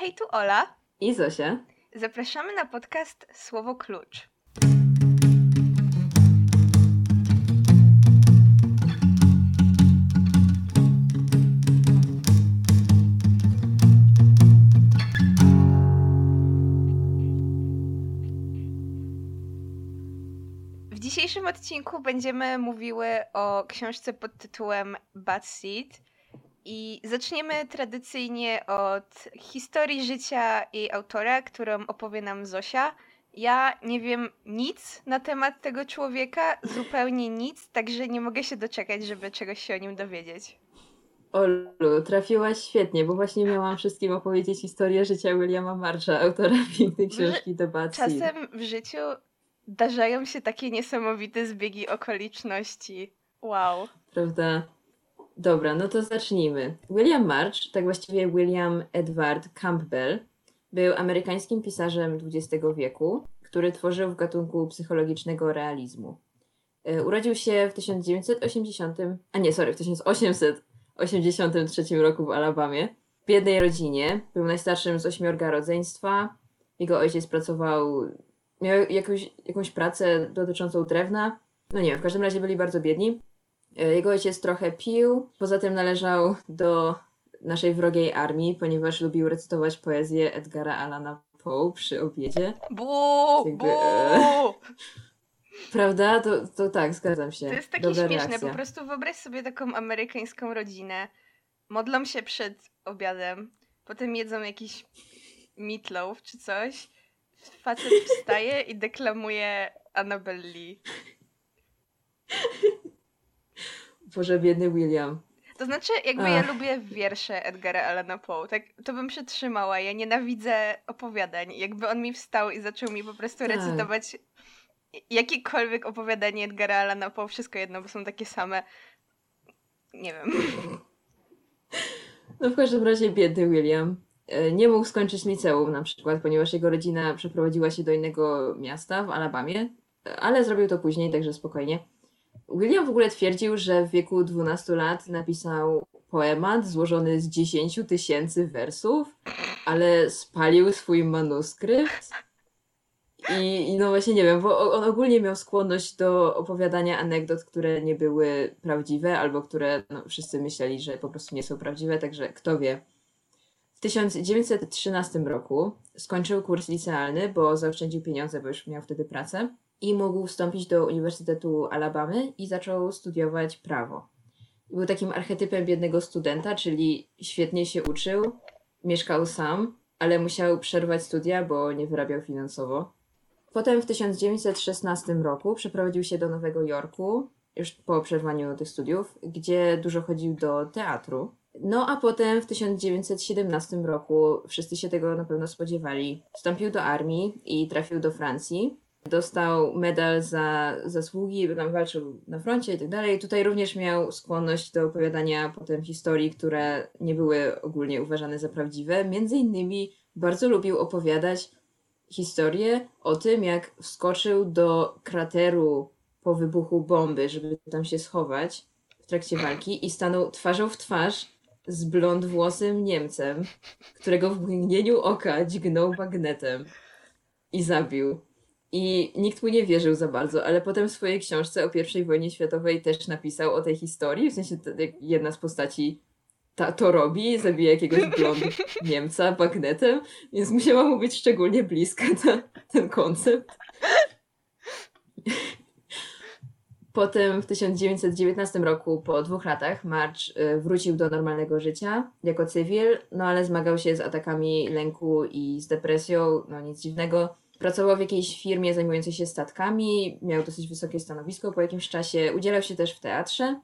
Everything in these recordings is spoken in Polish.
Hej, tu Ola. I Zosia. Zapraszamy na podcast Słowo Klucz. W dzisiejszym odcinku będziemy mówiły o książce pod tytułem Bad Seed. I zaczniemy tradycyjnie od historii życia jej autora, którą opowie nam Zosia. Ja nie wiem nic na temat tego człowieka, zupełnie nic, także nie mogę się doczekać, żeby czegoś się o nim dowiedzieć. Olu, trafiłaś świetnie, bo właśnie miałam wszystkim opowiedzieć historię życia Williama Marsha, autora pięknej książki Bad Seed. Czasem w życiu zdarzają się takie niesamowite zbiegi okoliczności. Wow. Prawda? Dobra, no to zacznijmy. William March, tak właściwie William Edward Campbell, był amerykańskim pisarzem XX wieku, który tworzył w gatunku psychologicznego realizmu. E, urodził się w 1980, a nie, sorry, w 1883 roku w Alabamie. W biednej rodzinie, był najstarszym z ośmiorga rodzeństwa. Jego ojciec pracował, miał jakąś, jakąś pracę dotyczącą drewna. No nie wiem, w każdym razie byli bardzo biedni. E, jego ojciec trochę pił, poza tym należał do naszej wrogiej armii, ponieważ lubił recytować poezję Edgara Allana Poe przy obiedzie. Bu, Jakby, bu. e, Prawda? To, to tak, zgadzam się. To jest takie Dobra śmieszne, reakcja. po prostu wyobraź sobie taką amerykańską rodzinę. Modlą się przed obiadem, potem jedzą jakiś meatloaf czy coś. Facet wstaje i deklamuje Annabelle Lee. Boże, biedny William. To znaczy, jakby ja Ach. lubię wiersze Edgara Allana Poe, tak to bym przetrzymała. Ja nienawidzę opowiadań. Jakby on mi wstał i zaczął mi po prostu Tak. recytować jakiekolwiek opowiadanie Edgara Allana Poe, wszystko jedno, bo są takie same. Nie wiem. No w każdym razie biedny William. E, Nie mógł skończyć liceum na przykład, ponieważ jego rodzina przeprowadziła się do innego miasta w Alabamie, e, ale zrobił to później, także spokojnie. William w ogóle twierdził, że w wieku 12 lat napisał poemat złożony z 10 tysięcy wersów, ale spalił swój manuskrypt. I, I no właśnie nie wiem, bo on ogólnie miał skłonność do opowiadania anegdot, które nie były prawdziwe, albo które no, wszyscy myśleli, że po prostu nie są prawdziwe, także kto wie. W 1913 roku skończył kurs licealny, bo zaoszczędził pieniądze, bo już miał wtedy pracę i mógł wstąpić do Uniwersytetu Alabamy i zaczął studiować prawo. Był takim archetypem biednego studenta, czyli świetnie się uczył, mieszkał sam, ale musiał przerwać studia, bo nie wyrabiał finansowo. Potem w 1916 roku przeprowadził się do Nowego Jorku, już po przerwaniu tych studiów, gdzie dużo chodził do teatru. No a potem w 1917 roku, wszyscy się tego na pewno spodziewali, wstąpił do armii i trafił do Francji. Dostał medal za zasługi, bo tam walczył na froncie i tak dalej. Tutaj również miał skłonność do opowiadania potem historii, które nie były ogólnie uważane za prawdziwe. Między innymi bardzo lubił opowiadać historię o tym, jak wskoczył do krateru po wybuchu bomby, żeby tam się schować w trakcie walki i stanął twarzą w twarz z blondwłosym Niemcem, którego w mgnieniu oka dźgnął magnetem i zabił. I nikt mu nie wierzył za bardzo, ale potem w swojej książce o I wojnie światowej też napisał o tej historii, w sensie jedna z postaci ta, to robi, zabija jakiegoś blond Niemca magnetem, więc musiała mu być szczególnie bliska ta, ten koncept. Potem w 1919 roku, po dwóch latach, March y, wrócił do normalnego życia jako cywil, no ale zmagał się z atakami lęku i z depresją, no nic dziwnego. Pracował w jakiejś firmie zajmującej się statkami, miał dosyć wysokie stanowisko po jakimś czasie, udzielał się też w teatrze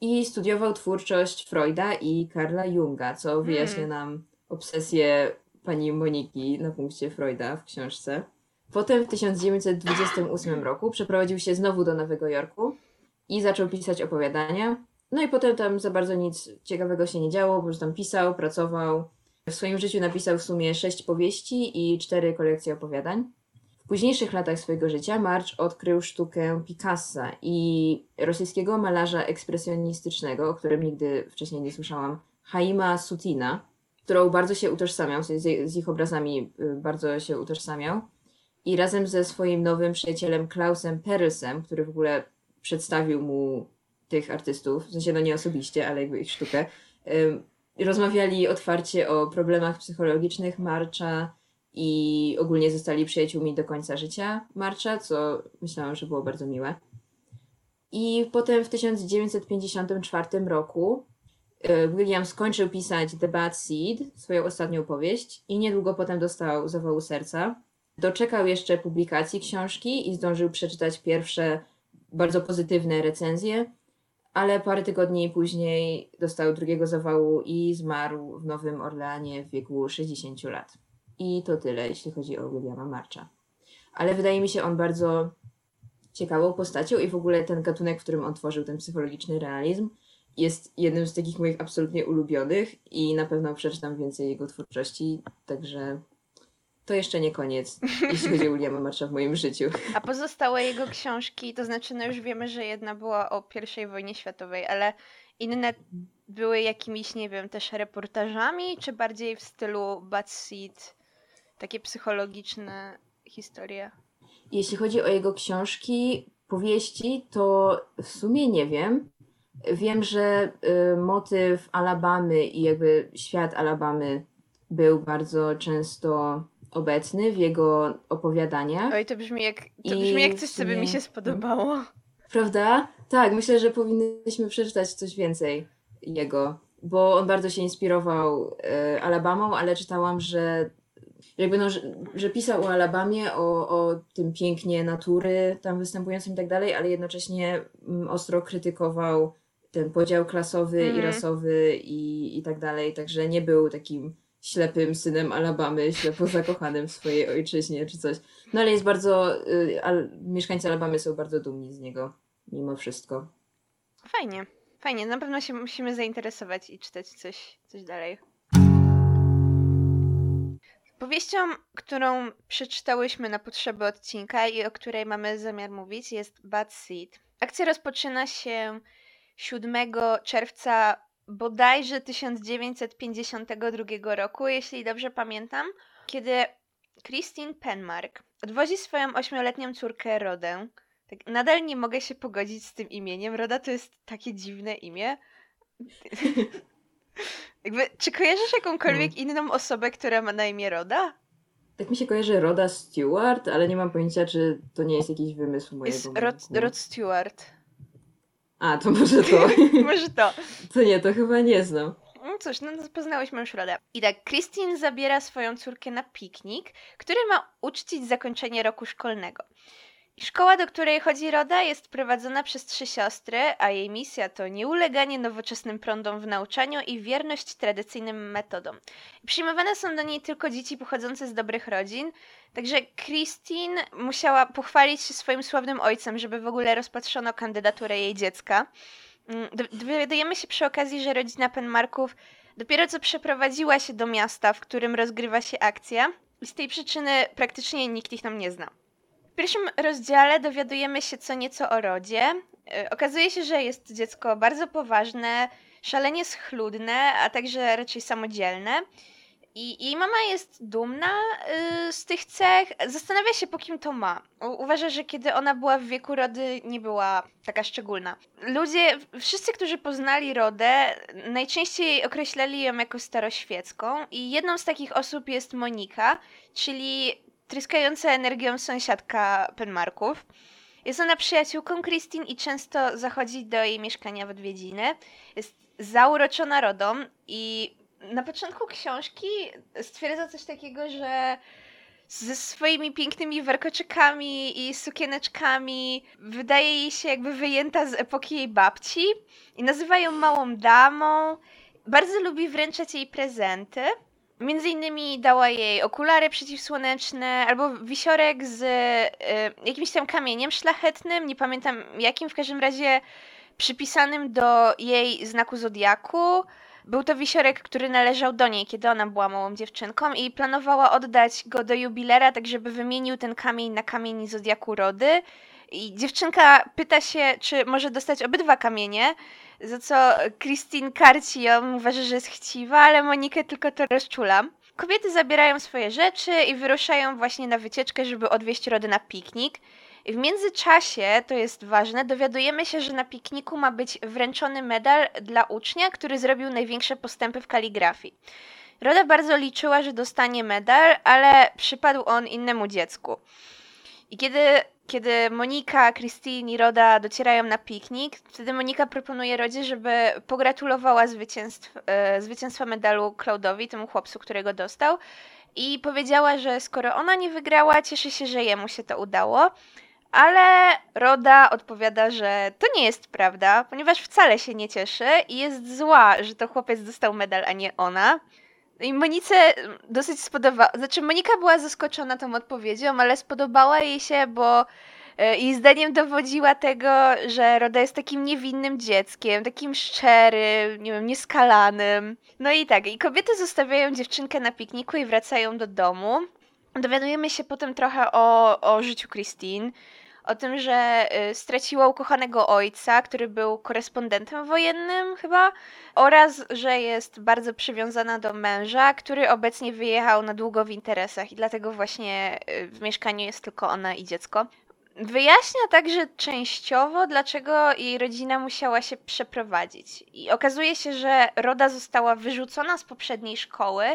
i studiował twórczość Freuda i Karla Junga, co wyjaśnia nam obsesję pani Moniki na punkcie Freuda w książce. Potem w 1928 roku przeprowadził się znowu do Nowego Jorku i zaczął pisać opowiadania. No i potem tam za bardzo nic ciekawego się nie działo, bo już tam pisał, pracował. W swoim życiu napisał w sumie sześć powieści i cztery kolekcje opowiadań. W późniejszych latach swojego życia March odkrył sztukę Picassa i rosyjskiego malarza ekspresjonistycznego, o którym nigdy wcześniej nie słyszałam, Haima Sutina. którą bardzo się utożsamiał, z, ich obrazami y, bardzo się utożsamiał. I razem ze swoim nowym przyjacielem Klausem Perelsem, który w ogóle przedstawił mu tych artystów, w sensie no nie osobiście, ale jakby ich sztukę, rozmawiali otwarcie o problemach psychologicznych Marcza i ogólnie zostali przyjaciółmi do końca życia Marcza, co myślałam, że było bardzo miłe. I potem w 1954 roku e, William skończył pisać The Bad Seed, swoją ostatnią powieść, i niedługo potem dostał zawału serca. Doczekał jeszcze publikacji książki i zdążył przeczytać pierwsze bardzo pozytywne recenzje, ale parę tygodni później dostał drugiego zawału i zmarł w Nowym Orleanie w wieku 60 lat. I to tyle, jeśli chodzi o Williama Marcha. Ale wydaje mi się on bardzo ciekawą postacią i w ogóle ten gatunek, w którym on tworzył ten psychologiczny realizm, jest jednym z takich moich absolutnie ulubionych i na pewno przeczytam więcej jego twórczości, także to jeszcze nie koniec, jeśli chodzi o Williama Marsha w moim życiu. A pozostałe jego książki, to znaczy, no już wiemy, że jedna była o I wojnie światowej, ale inne były jakimiś, nie wiem, też reportażami, czy bardziej w stylu Bad Seed, takie psychologiczne historie? Jeśli chodzi o jego książki, powieści, to w sumie nie wiem. Wiem, że y, motyw Alabamy i jakby świat Alabamy był bardzo często obecny w jego opowiadaniach. Oj, to brzmi jak, to brzmi jak coś, co by mi się spodobało. Prawda? Tak, myślę, że powinnyśmy przeczytać coś więcej jego, bo on bardzo się inspirował y, Alabamą, ale czytałam, że jakby no, że, że pisał o Alabamie, o, o tym pięknie natury tam występującym i tak dalej, ale jednocześnie mm, ostro krytykował ten podział klasowy mm. i mhm. rasowy i, i tak dalej, także nie był takim ślepym synem Alabamy, ślepo zakochanym w swojej ojczyźnie czy coś. No ale jest bardzo, y, al, mieszkańcy Alabamy są bardzo dumni z niego, mimo wszystko. Fajnie, fajnie, na pewno się musimy zainteresować i czytać coś, coś dalej. Powieścią, którą przeczytałyśmy na potrzeby odcinka i o której mamy zamiar mówić, jest Bad Seed. Akcja rozpoczyna się 7 czerwca bodajże 1952 roku, jeśli dobrze pamiętam, kiedy Christine Penmark odwozi swoją ośmioletnią córkę Rodę. Tak, nadal nie mogę się pogodzić z tym imieniem. Roda to jest takie dziwne imię. Jakby, czy kojarzysz jakąkolwiek no. inną osobę, która ma na imię Roda? Tak mi się kojarzy Roda Stewart, ale nie mam pojęcia, czy to nie jest jakiś wymysł mojego Jest Rod, Rod Stewart. A, to może to. może to. To nie, to chyba nie znam. No cóż, no poznałyśmy już Rodę. I tak, Christine zabiera swoją córkę na piknik, który ma uczcić zakończenie roku szkolnego. Szkoła, do której chodzi Roda, jest prowadzona przez trzy siostry, a jej misja to nieuleganie nowoczesnym prądom w nauczaniu i wierność tradycyjnym metodom. Przyjmowane są do niej tylko dzieci pochodzące z dobrych rodzin, także Christine musiała pochwalić się swoim sławnym ojcem, żeby w ogóle rozpatrzono kandydaturę jej dziecka. Mm, dowiadujemy się przy okazji, że rodzina Penmarków dopiero co przeprowadziła się do miasta, w którym rozgrywa się akcja i z tej przyczyny praktycznie nikt ich tam nie zna pierwszym rozdziale dowiadujemy się co nieco o rodzie. E, okazuje się, że jest dziecko bardzo poważne, szalenie schludne, a także raczej samodzielne. I jej mama jest dumna y, z tych cech. Zastanawia się, po kim to ma. Uważa, że kiedy ona była w wieku rody, nie była taka szczególna. Ludzie, wszyscy, którzy poznali rodę, najczęściej określali ją jako staroświecką. I jedną z takich osób jest Monika, czyli tryskająca energią sąsiadka Penmarków. Jest ona przyjaciółką Christine i często zachodzi do jej mieszkania w odwiedziny. Jest zauroczona rodą i na początku książki stwierdza coś takiego, że ze swoimi pięknymi warkoczykami i sukieneczkami wydaje jej się jakby wyjęta z epoki jej babci i nazywa ją małą damą. Bardzo lubi wręczać jej prezenty. Między innymi dała jej okulary przeciwsłoneczne albo wisiorek z y, jakimś tam kamieniem szlachetnym, nie pamiętam jakim, w każdym razie przypisanym do jej znaku zodiaku. Był to wisiorek, który należał do niej, kiedy ona była małą dziewczynką i planowała oddać go do jubilera, tak żeby wymienił ten kamień na kamień zodiaku Rody. I dziewczynka pyta się, czy może dostać obydwa kamienie, za co Christine karci ją, uważa, że jest chciwa, ale Monikę tylko to rozczula. Kobiety zabierają swoje rzeczy i wyruszają właśnie na wycieczkę, żeby odwieźć Rodę na piknik. W międzyczasie, to jest ważne, dowiadujemy się, że na pikniku ma być wręczony medal dla ucznia, który zrobił największe postępy w kaligrafii. Roda bardzo liczyła, że dostanie medal, ale przypadł on innemu dziecku. I kiedy, kiedy Monika, Christine i Roda docierają na piknik, wtedy Monika proponuje Rodzie, żeby pogratulowała zwycięstw, e, zwycięstwa medalu Cloudowi, temu chłopcu, którego dostał. I powiedziała, że skoro ona nie wygrała, cieszy się, że jemu się to udało. Ale Roda odpowiada, że to nie jest prawda, ponieważ wcale się nie cieszy i jest zła, że to chłopiec dostał medal, a nie ona. I Monice dosyć spodobała, znaczy Monika była zaskoczona tą odpowiedzią, ale spodobała jej się, bo e, jej zdaniem dowodziła tego, że Roda jest takim niewinnym dzieckiem, takim szczerym, nie wiem, nieskalanym. No i tak, i kobiety zostawiają dziewczynkę na pikniku i wracają do domu. Dowiadujemy się potem trochę o, o życiu Christine, o tym, że y, straciła ukochanego ojca, który był korespondentem wojennym chyba, oraz że jest bardzo przywiązana do męża, który obecnie wyjechał na długo w interesach i dlatego właśnie y, w mieszkaniu jest tylko ona i dziecko. Wyjaśnia także częściowo, dlaczego jej rodzina musiała się przeprowadzić. I okazuje się, że Roda została wyrzucona z poprzedniej szkoły,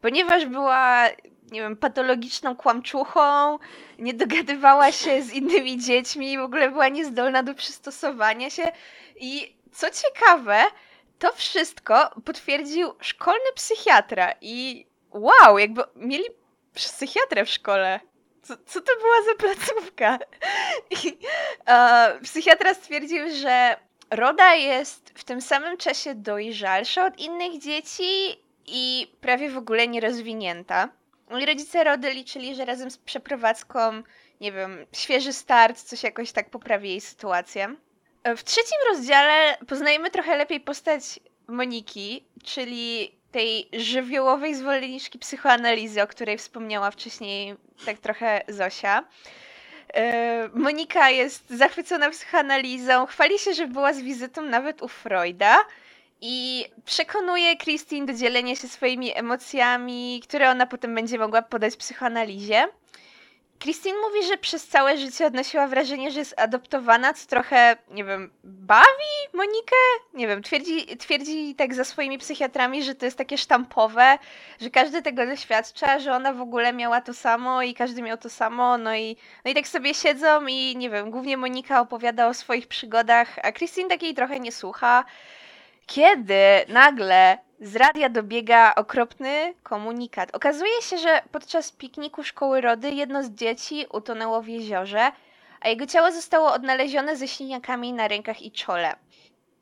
ponieważ była, nie wiem, patologiczną kłamczuchą, nie dogadywała się z innymi dziećmi, w ogóle była niezdolna do przystosowania się. I co ciekawe, to wszystko potwierdził szkolny psychiatra. I wow, jakby mieli psychiatrę w szkole. Co, co to była za placówka? I, uh, psychiatra stwierdził, że Roda jest w tym samym czasie dojrzalsza od innych dzieci i prawie w ogóle nierozwinięta. Moi rodzice Rody liczyli, że razem z przeprowadzką, nie wiem, świeży start, coś jakoś tak poprawi jej sytuację. W trzecim rozdziale poznajemy trochę lepiej postać Moniki, czyli tej żywiołowej zwolenniczki psychoanalizy, o której wspomniała wcześniej tak trochę Zosia. E, Monika jest zachwycona psychoanalizą, chwali się, że była z wizytą nawet u Freuda, i przekonuje Christine do dzielenia się swoimi emocjami, które ona potem będzie mogła podać psychoanalizie. Christine mówi, że przez całe życie odnosiła wrażenie, że jest adoptowana, co trochę, nie wiem, bawi Monikę? Nie wiem, twierdzi, twierdzi tak za swoimi psychiatrami, że to jest takie sztampowe, że każdy tego doświadcza, że ona w ogóle miała to samo i każdy miał to samo, no i, no i tak sobie siedzą i nie wiem, głównie Monika opowiada o swoich przygodach, a Christine takiej trochę nie słucha kiedy nagle z radia dobiega okropny komunikat. Okazuje się, że podczas pikniku szkoły Rody jedno z dzieci utonęło w jeziorze, a jego ciało zostało odnalezione ze siniakami na rękach i czole.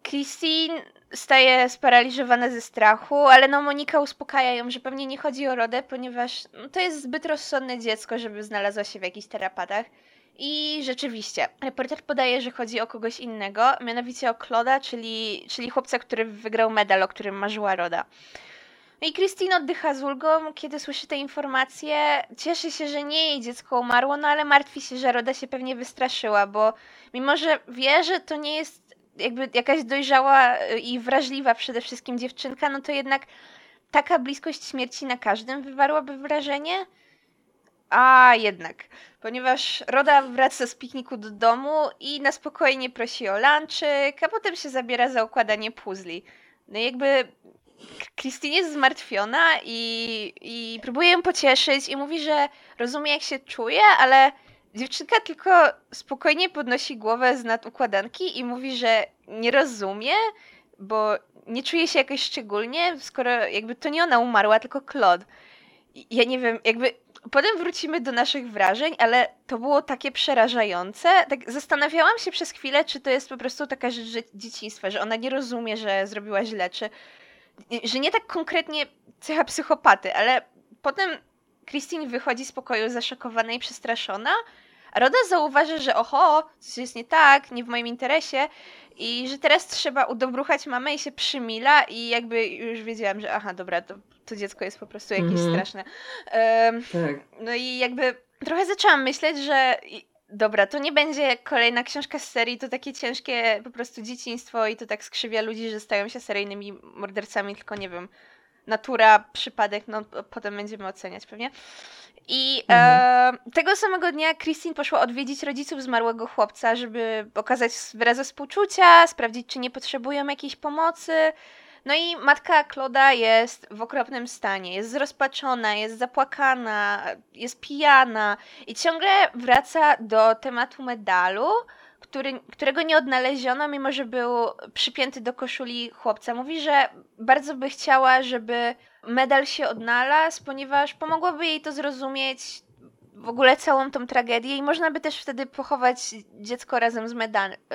Christine staje sparaliżowana ze strachu, ale no Monika uspokaja ją, że pewnie nie chodzi o Rodę, ponieważ no, to jest zbyt rozsądne dziecko, żeby znalazło się w jakichś terapatach. I rzeczywiście, reporter podaje, że chodzi o kogoś innego, mianowicie o Kloda, czyli, czyli chłopca, który wygrał medal, o którym marzyła Roda. No i Christine oddycha z ulgą, kiedy słyszy te informacje. Cieszy się, że nie jej dziecko umarło, no ale martwi się, że Roda się pewnie wystraszyła, bo mimo, że wie, że to nie jest jakby jakaś dojrzała i wrażliwa przede wszystkim dziewczynka, no to jednak taka bliskość śmierci na każdym wywarłaby wrażenie. A jednak, ponieważ Roda wraca z pikniku do domu i na spokojnie prosi o lunchek, a potem się zabiera za układanie puzli. No i jakby Christine jest zmartwiona i, i próbuje ją pocieszyć i mówi, że rozumie jak się czuje, ale dziewczynka tylko spokojnie podnosi głowę z nad układanki i mówi, że nie rozumie, bo nie czuje się jakoś szczególnie, skoro jakby to nie ona umarła, tylko Claude. Ja nie wiem, jakby Potem wrócimy do naszych wrażeń, ale to było takie przerażające. Tak zastanawiałam się przez chwilę, czy to jest po prostu taka rzecz dzieciństwa, że ona nie rozumie, że zrobiła źle, czy że nie tak konkretnie cecha psychopaty, ale potem Christine wychodzi z pokoju zaszokowana i przestraszona, a Roda zauważa, że oho, coś jest nie tak, nie w moim interesie i że teraz trzeba udobruchać mamę i się przymila i jakby już wiedziałam, że aha, dobra, to to dziecko jest po prostu jakieś mm straszne. Um, tak. No i jakby trochę zaczęłam myśleć, że dobra, to nie będzie kolejna książka z serii, to takie ciężkie po prostu dzieciństwo i to tak skrzywia ludzi, że stają się seryjnymi mordercami, tylko nie wiem, natura, przypadek, no potem będziemy oceniać pewnie. I mhm. e, tego samego dnia Christine poszła odwiedzić rodziców zmarłego chłopca, żeby okazać wyrazy współczucia, sprawdzić, czy nie potrzebują jakiejś pomocy. No i matka Kloda jest w okropnym stanie, jest zrozpaczona, jest zapłakana, jest pijana i ciągle wraca do tematu medalu, który, którego nie odnaleziono, mimo że był przypięty do koszuli chłopca. Mówi, że bardzo by chciała, żeby medal się odnalazł, ponieważ pomogłoby jej to zrozumieć w ogóle całą tą tragedię i można by też wtedy pochować dziecko razem z,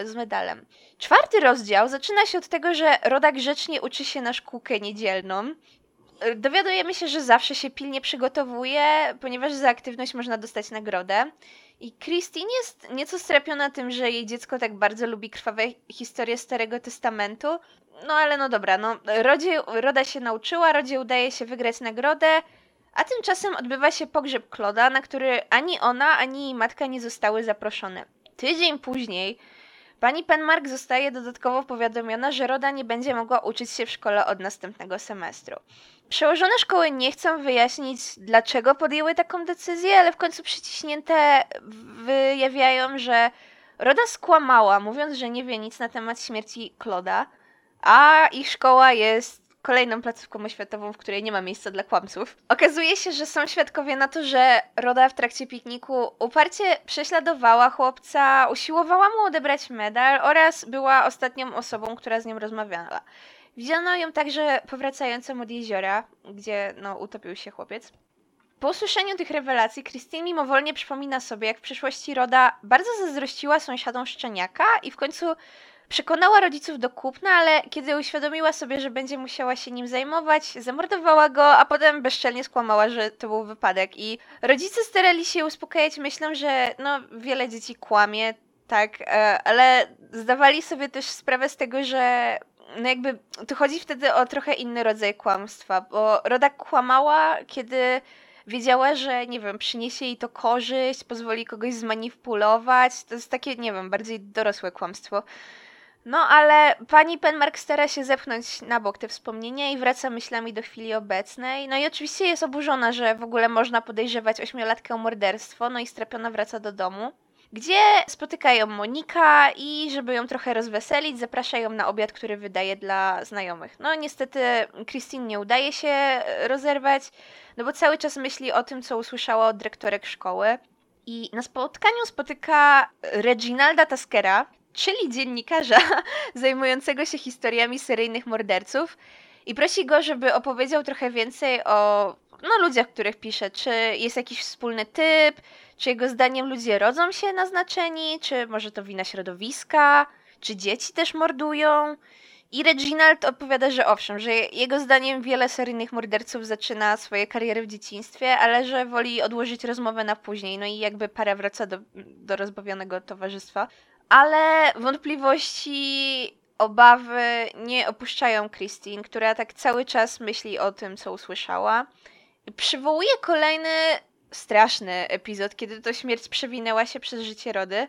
z medalem. Czwarty rozdział zaczyna się od tego, że Roda grzecznie uczy się na szkółkę niedzielną. Dowiadujemy się, że zawsze się pilnie przygotowuje, ponieważ za aktywność można dostać nagrodę. I Christine jest nieco strapiona tym, że jej dziecko tak bardzo lubi krwawe historie Starego Testamentu. No ale no dobra, no Rodzie, Roda się nauczyła, Rodzie udaje się wygrać nagrodę, a tymczasem odbywa się pogrzeb Kloda, na który ani ona, ani jej matka nie zostały zaproszone. Tydzień później pani Penmark zostaje dodatkowo powiadomiona, że Roda nie będzie mogła uczyć się w szkole od następnego semestru. Przełożone szkoły nie chcą wyjaśnić, dlaczego podjęły taką decyzję, ale w końcu przyciśnięte wyjawiają, że Roda skłamała, mówiąc, że nie wie nic na temat śmierci Kloda, a ich szkoła jest kolejną placówką oświatową, w której nie ma miejsca dla kłamców. Okazuje się, że są świadkowie na to, że Roda w trakcie pikniku uparcie prześladowała chłopca, usiłowała mu odebrać medal oraz była ostatnią osobą, która z nim rozmawiała. Widziano ją także powracającą od jeziora, gdzie no, utopił się chłopiec. Po usłyszeniu tych rewelacji, Christine mimowolnie przypomina sobie, jak w przyszłości Roda bardzo zazdrościła sąsiadom szczeniaka i w końcu Przekonała rodziców do kupna, ale kiedy uświadomiła sobie, że będzie musiała się nim zajmować, zamordowała go, a potem bezczelnie skłamała, że to był wypadek. I rodzice starali się uspokajać myślą, że no wiele dzieci kłamie, tak, e, ale zdawali sobie też sprawę z tego, że no jakby tu chodzi wtedy o trochę inny rodzaj kłamstwa, bo Roda kłamała, kiedy wiedziała, że nie wiem, przyniesie jej to korzyść, pozwoli kogoś zmanipulować. To jest takie, nie wiem, bardziej dorosłe kłamstwo. No ale pani Penmark stara się zepchnąć na bok te wspomnienia i wraca myślami do chwili obecnej. No i oczywiście jest oburzona, że w ogóle można podejrzewać ośmiolatkę o morderstwo, no i strapiona wraca do domu gdzie spotykają Monika i żeby ją trochę rozweselić, zapraszają na obiad, który wydaje dla znajomych. No niestety Christine nie udaje się rozerwać, no bo cały czas myśli o tym, co usłyszała od dyrektorek szkoły. I na spotkaniu spotyka Reginalda Taskera, czyli dziennikarza zajmującego się historiami seryjnych morderców i prosi go, żeby opowiedział trochę więcej o no, ludziach, których pisze. Czy jest jakiś wspólny typ, czy jego zdaniem ludzie rodzą się naznaczeni, czy może to wina środowiska, czy dzieci też mordują. I Reginald odpowiada, że owszem, że jego zdaniem wiele seryjnych morderców zaczyna swoje kariery w dzieciństwie, ale że woli odłożyć rozmowę na później. No i jakby para wraca do, do rozbawionego towarzystwa ale wątpliwości, obawy nie opuszczają Christine, która tak cały czas myśli o tym, co usłyszała. Przywołuje kolejny straszny epizod, kiedy to śmierć przewinęła się przez życie Rody,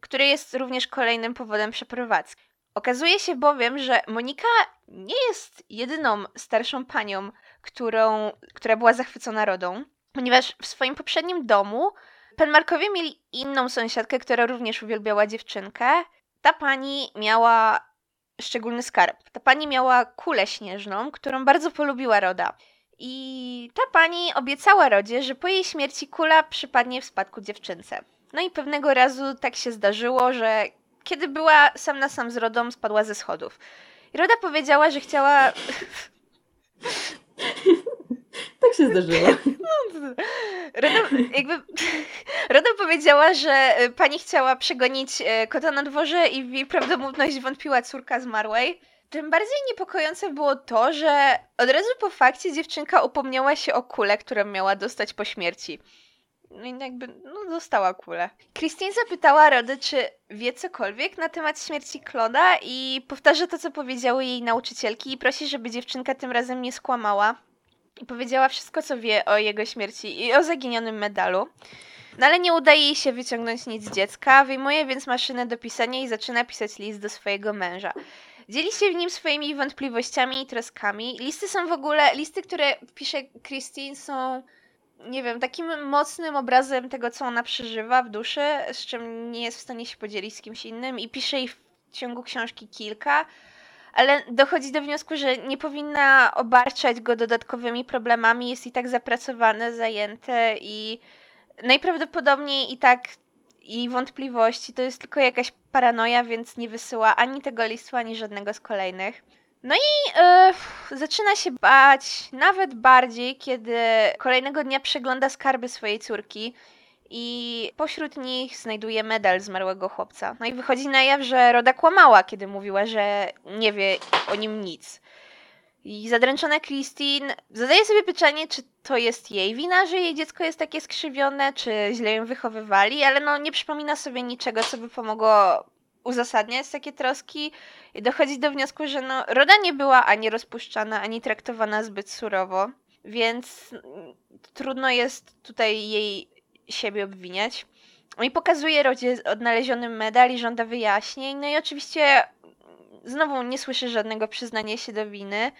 który jest również kolejnym powodem przeprowadzki. Okazuje się bowiem, że Monika nie jest jedyną starszą panią, którą, która była zachwycona Rodą, ponieważ w swoim poprzednim domu Penmarkowie mieli inną sąsiadkę, która również uwielbiała dziewczynkę. Ta pani miała szczególny skarb. Ta pani miała kulę śnieżną, którą bardzo polubiła Roda. I ta pani obiecała Rodzie, że po jej śmierci kula przypadnie w spadku dziewczynce. No i pewnego razu tak się zdarzyło, że kiedy była sam na sam z Rodą, spadła ze schodów. I Roda powiedziała, że chciała. Tak się zdarzyło. Roda, jakby, Roda powiedziała, że y, pani chciała przegonić y, kota na dworze i w jej prawdomówność wątpiła córka zmarłej. Tym bardziej niepokojące było to, że od razu po fakcie dziewczynka upomniała się o kulę, którą miała dostać po śmierci. No i jakby, no dostała kulę. Christine zapytała Rodę, czy wie cokolwiek na temat śmierci Kloda i powtarza to, co powiedziały jej nauczycielki i prosi, żeby dziewczynka tym razem nie skłamała i powiedziała wszystko, co wie o jego śmierci i o zaginionym medalu. No ale nie udaje jej się wyciągnąć nic z dziecka, wyjmuje więc maszynę do pisania i zaczyna pisać list do swojego męża. Dzieli się w nim swoimi wątpliwościami i troskami. Listy są w ogóle, listy, które pisze Christine są, nie wiem, takim mocnym obrazem tego, co ona przeżywa w duszy, z czym nie jest w stanie się podzielić z kimś innym i pisze ich w ciągu książki kilka ale dochodzi do wniosku, że nie powinna obarczać go dodatkowymi problemami, jest i tak zapracowane, zajęte i najprawdopodobniej i tak i wątpliwości. To jest tylko jakaś paranoja, więc nie wysyła ani tego listu, ani żadnego z kolejnych. No i yy, zaczyna się bać nawet bardziej, kiedy kolejnego dnia przegląda skarby swojej córki i pośród nich znajduje medal zmarłego chłopca. No i wychodzi na jaw, że Roda kłamała, kiedy mówiła, że nie wie o nim nic. I zadręczona Christine zadaje sobie pytanie, czy to jest jej wina, że jej dziecko jest takie skrzywione, czy źle ją wychowywali, ale no nie przypomina sobie niczego, co by pomogło uzasadniać takie troski i dochodzi do wniosku, że no, Roda nie była ani rozpuszczana, ani traktowana zbyt surowo, więc trudno jest tutaj jej siebie obwiniać. No i pokazuje Rodzie odnaleziony medal i żąda wyjaśnień. No i oczywiście znowu nie słyszy żadnego przyznania się do winy.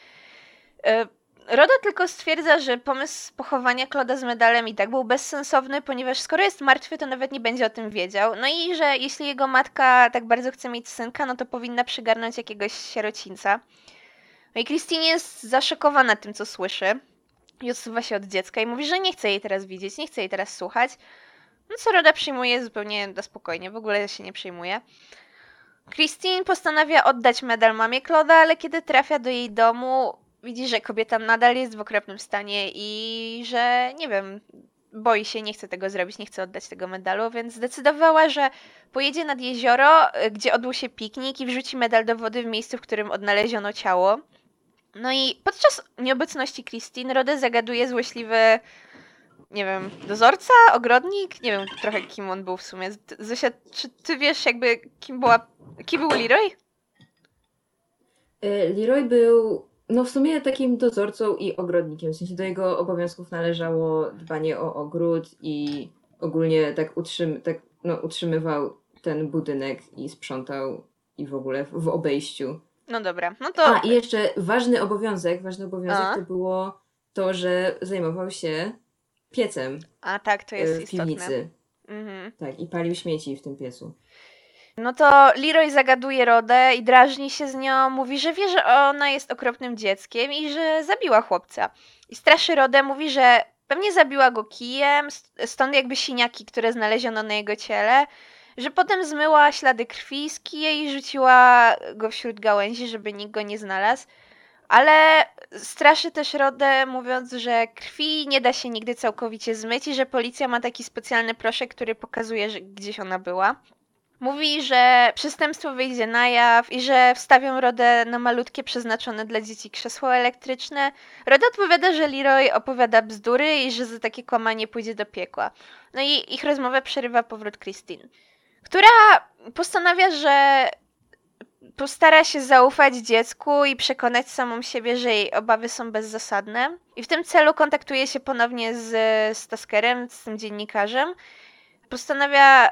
E, Roda tylko stwierdza, że pomysł pochowania Kloda z medalem i tak był bezsensowny, ponieważ skoro jest martwy, to nawet nie będzie o tym wiedział. No i że jeśli jego matka tak bardzo chce mieć synka, no to powinna przygarnąć jakiegoś sierocińca. No i Christine jest zaszokowana tym, co słyszy i odsuwa się od dziecka i mówi, że nie chce jej teraz widzieć, nie chce jej teraz słuchać. No co Roda przyjmuje zupełnie na spokojnie, w ogóle się nie przejmuje. Christine postanawia oddać medal mamie Kloda, ale kiedy trafia do jej domu, widzi, że kobieta nadal jest w okropnym stanie i że, nie wiem, boi się, nie chce tego zrobić, nie chce oddać tego medalu, więc zdecydowała, że pojedzie nad jezioro, gdzie odbył się piknik i wrzuci medal do wody w miejscu, w którym odnaleziono ciało. No i podczas nieobecności Christine Rode zagaduje złośliwy, nie wiem, dozorca, ogrodnik? Nie wiem trochę kim on był w sumie. Zosia, czy ty wiesz jakby kim była, kim był Leroy? E, Leroy był, no w sumie takim dozorcą i ogrodnikiem. W sensie do jego obowiązków należało dbanie o ogród i ogólnie tak, utrzym, tak no, utrzymywał ten budynek i sprzątał i w ogóle w obejściu. No dobra, no to... A, i jeszcze ważny obowiązek, ważny obowiązek A? to było to, że zajmował się piecem. A tak, to jest w istotne. piwnicy. Mhm. Tak, i palił śmieci w tym piecu. No to Leroy zagaduje Rodę i drażni się z nią, mówi, że wie, że ona jest okropnym dzieckiem i że zabiła chłopca. I straszy Rodę, mówi, że pewnie zabiła go kijem, stąd jakby siniaki, które znaleziono na jego ciele, że potem zmyła ślady krwi z kija i rzuciła go wśród gałęzi, żeby nikt go nie znalazł. Ale straszy też Rodę, mówiąc, że krwi nie da się nigdy całkowicie zmyć i że policja ma taki specjalny proszek, który pokazuje, że gdzieś ona była. Mówi, że przestępstwo wyjdzie na jaw i że wstawią Rodę na malutkie przeznaczone dla dzieci krzesło elektryczne. Roda odpowiada, że Leroy opowiada bzdury i że za takie kłamanie pójdzie do piekła. No i ich rozmowę przerywa powrót Christine która postanawia, że postara się zaufać dziecku i przekonać samą siebie, że jej obawy są bezzasadne. I w tym celu kontaktuje się ponownie z, z Taskerem, z tym dziennikarzem. Postanawia,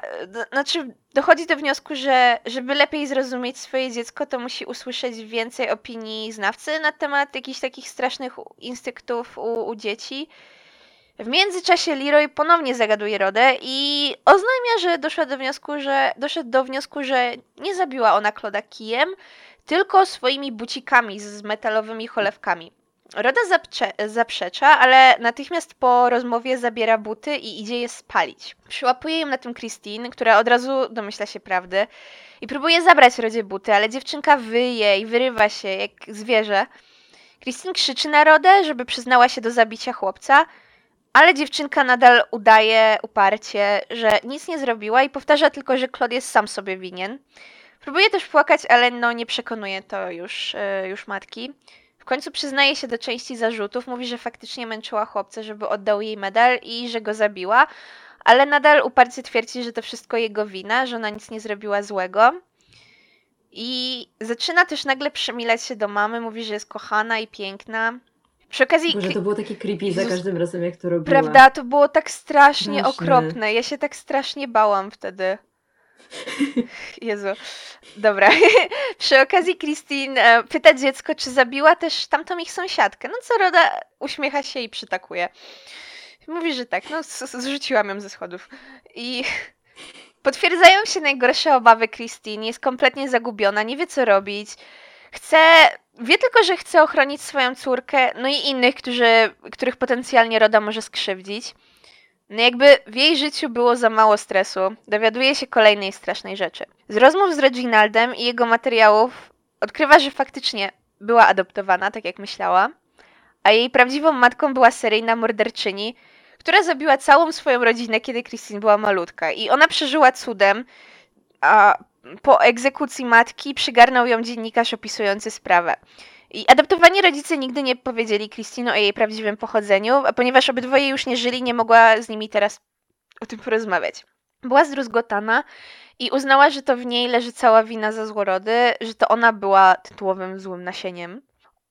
znaczy dochodzi do wniosku, że żeby lepiej zrozumieć swoje dziecko, to musi usłyszeć więcej opinii znawcy na temat jakichś takich strasznych instynktów u, u dzieci w międzyczasie Leroy ponownie zagaduje Rodę i oznajmia, że doszła do wniosku, że doszedł do wniosku, że nie zabiła ona Kloda kijem, tylko swoimi bucikami z metalowymi cholewkami. Roda zaprzecza, ale natychmiast po rozmowie zabiera buty i idzie je spalić. Przyłapuje ją na tym Christine, która od razu domyśla się prawdy i próbuje zabrać Rodzie buty, ale dziewczynka wyje i wyrywa się jak zwierzę. Christine krzyczy na Rodę, żeby przyznała się do zabicia chłopca, ale dziewczynka nadal udaje uparcie, że nic nie zrobiła i powtarza tylko, że Claude jest sam sobie winien. Próbuje też płakać, ale no nie przekonuje to już, yy, już matki. W końcu przyznaje się do części zarzutów, mówi, że faktycznie męczyła chłopca, żeby oddał jej medal i że go zabiła, ale nadal uparcie twierdzi, że to wszystko jego wina, że ona nic nie zrobiła złego. I zaczyna też nagle przemilać się do mamy, mówi, że jest kochana i piękna, Przy okazji, Boże, to było takie creepy za każdym razem, jak to robiła. prawda, to było tak strasznie Straszne. okropne. Ja się tak strasznie bałam wtedy. Jezu. Dobra. Przy okazji Christine e, pyta dziecko, czy zabiła też tamtą ich sąsiadkę. No co Roda uśmiecha się i przytakuje. Mówi, że tak. No zrzuciłam ją ze schodów. I potwierdzają się najgorsze obawy Christine. Jest kompletnie zagubiona, nie wie co robić. Chce, wie tylko, że chce ochronić swoją córkę, no i innych, którzy, których potencjalnie Roda może skrzywdzić. No jakby w jej życiu było za mało stresu, dowiaduje się kolejnej strasznej rzeczy. Z rozmów z Reginaldem i jego materiałów odkrywa, że faktycznie była adoptowana, tak jak myślała, a jej prawdziwą matką była seryjna morderczyni, która zabiła całą swoją rodzinę, kiedy Christine była malutka. I ona przeżyła cudem, a po egzekucji matki przygarnął ją dziennikarz opisujący sprawę. I adoptowani rodzice nigdy nie powiedzieli Christine o jej prawdziwym pochodzeniu, a ponieważ obydwoje już nie żyli, nie mogła z nimi teraz o tym porozmawiać. Była zdruzgotana i uznała, że to w niej leży cała wina za złorody, że to ona była tytułowym złym nasieniem.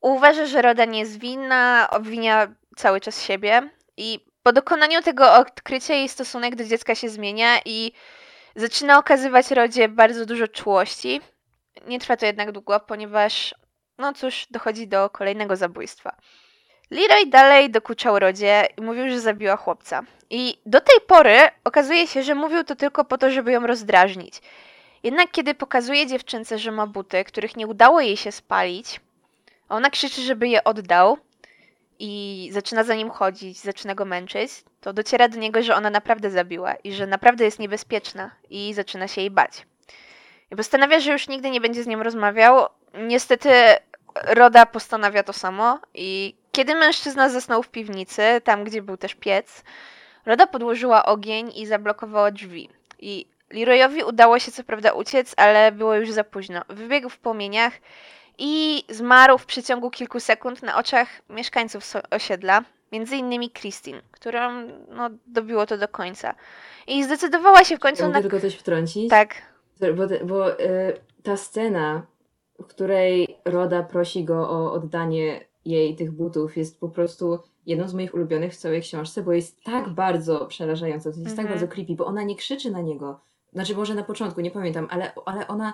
Uważa, że Roda nie jest winna, obwinia cały czas siebie i po dokonaniu tego odkrycia jej stosunek do dziecka się zmienia i zaczyna okazywać Rodzie bardzo dużo czułości. Nie trwa to jednak długo, ponieważ no cóż, dochodzi do kolejnego zabójstwa. Leroy dalej dokuczał Rodzie i mówił, że zabiła chłopca. I do tej pory okazuje się, że mówił to tylko po to, żeby ją rozdrażnić. Jednak kiedy pokazuje dziewczynce, że ma buty, których nie udało jej się spalić, ona krzyczy, żeby je oddał i zaczyna za nim chodzić, zaczyna go męczyć, to dociera do niego, że ona naprawdę zabiła i że naprawdę jest niebezpieczna i zaczyna się jej bać. I postanawia, że już nigdy nie będzie z nią rozmawiał. Niestety Roda postanawia to samo i kiedy mężczyzna zasnął w piwnicy, tam gdzie był też piec, Roda podłożyła ogień i zablokowała drzwi. I Leroyowi udało się co prawda uciec, ale było już za późno. Wybiegł w płomieniach i zmarł w przeciągu kilku sekund na oczach mieszkańców osiedla, między innymi Christine, którą no, dobiło to do końca. I zdecydowała się w końcu Ja na... mogę tylko coś wtrącić? Tak, Bo, bo y, ta scena, w której Roda prosi go o oddanie jej tych butów, jest po prostu jedną z moich ulubionych w całej książce, bo jest tak bardzo przerażająca, jest tak Mhm. bardzo creepy, bo ona nie krzyczy na niego. Znaczy, może na początku, nie pamiętam, ale, ale ona,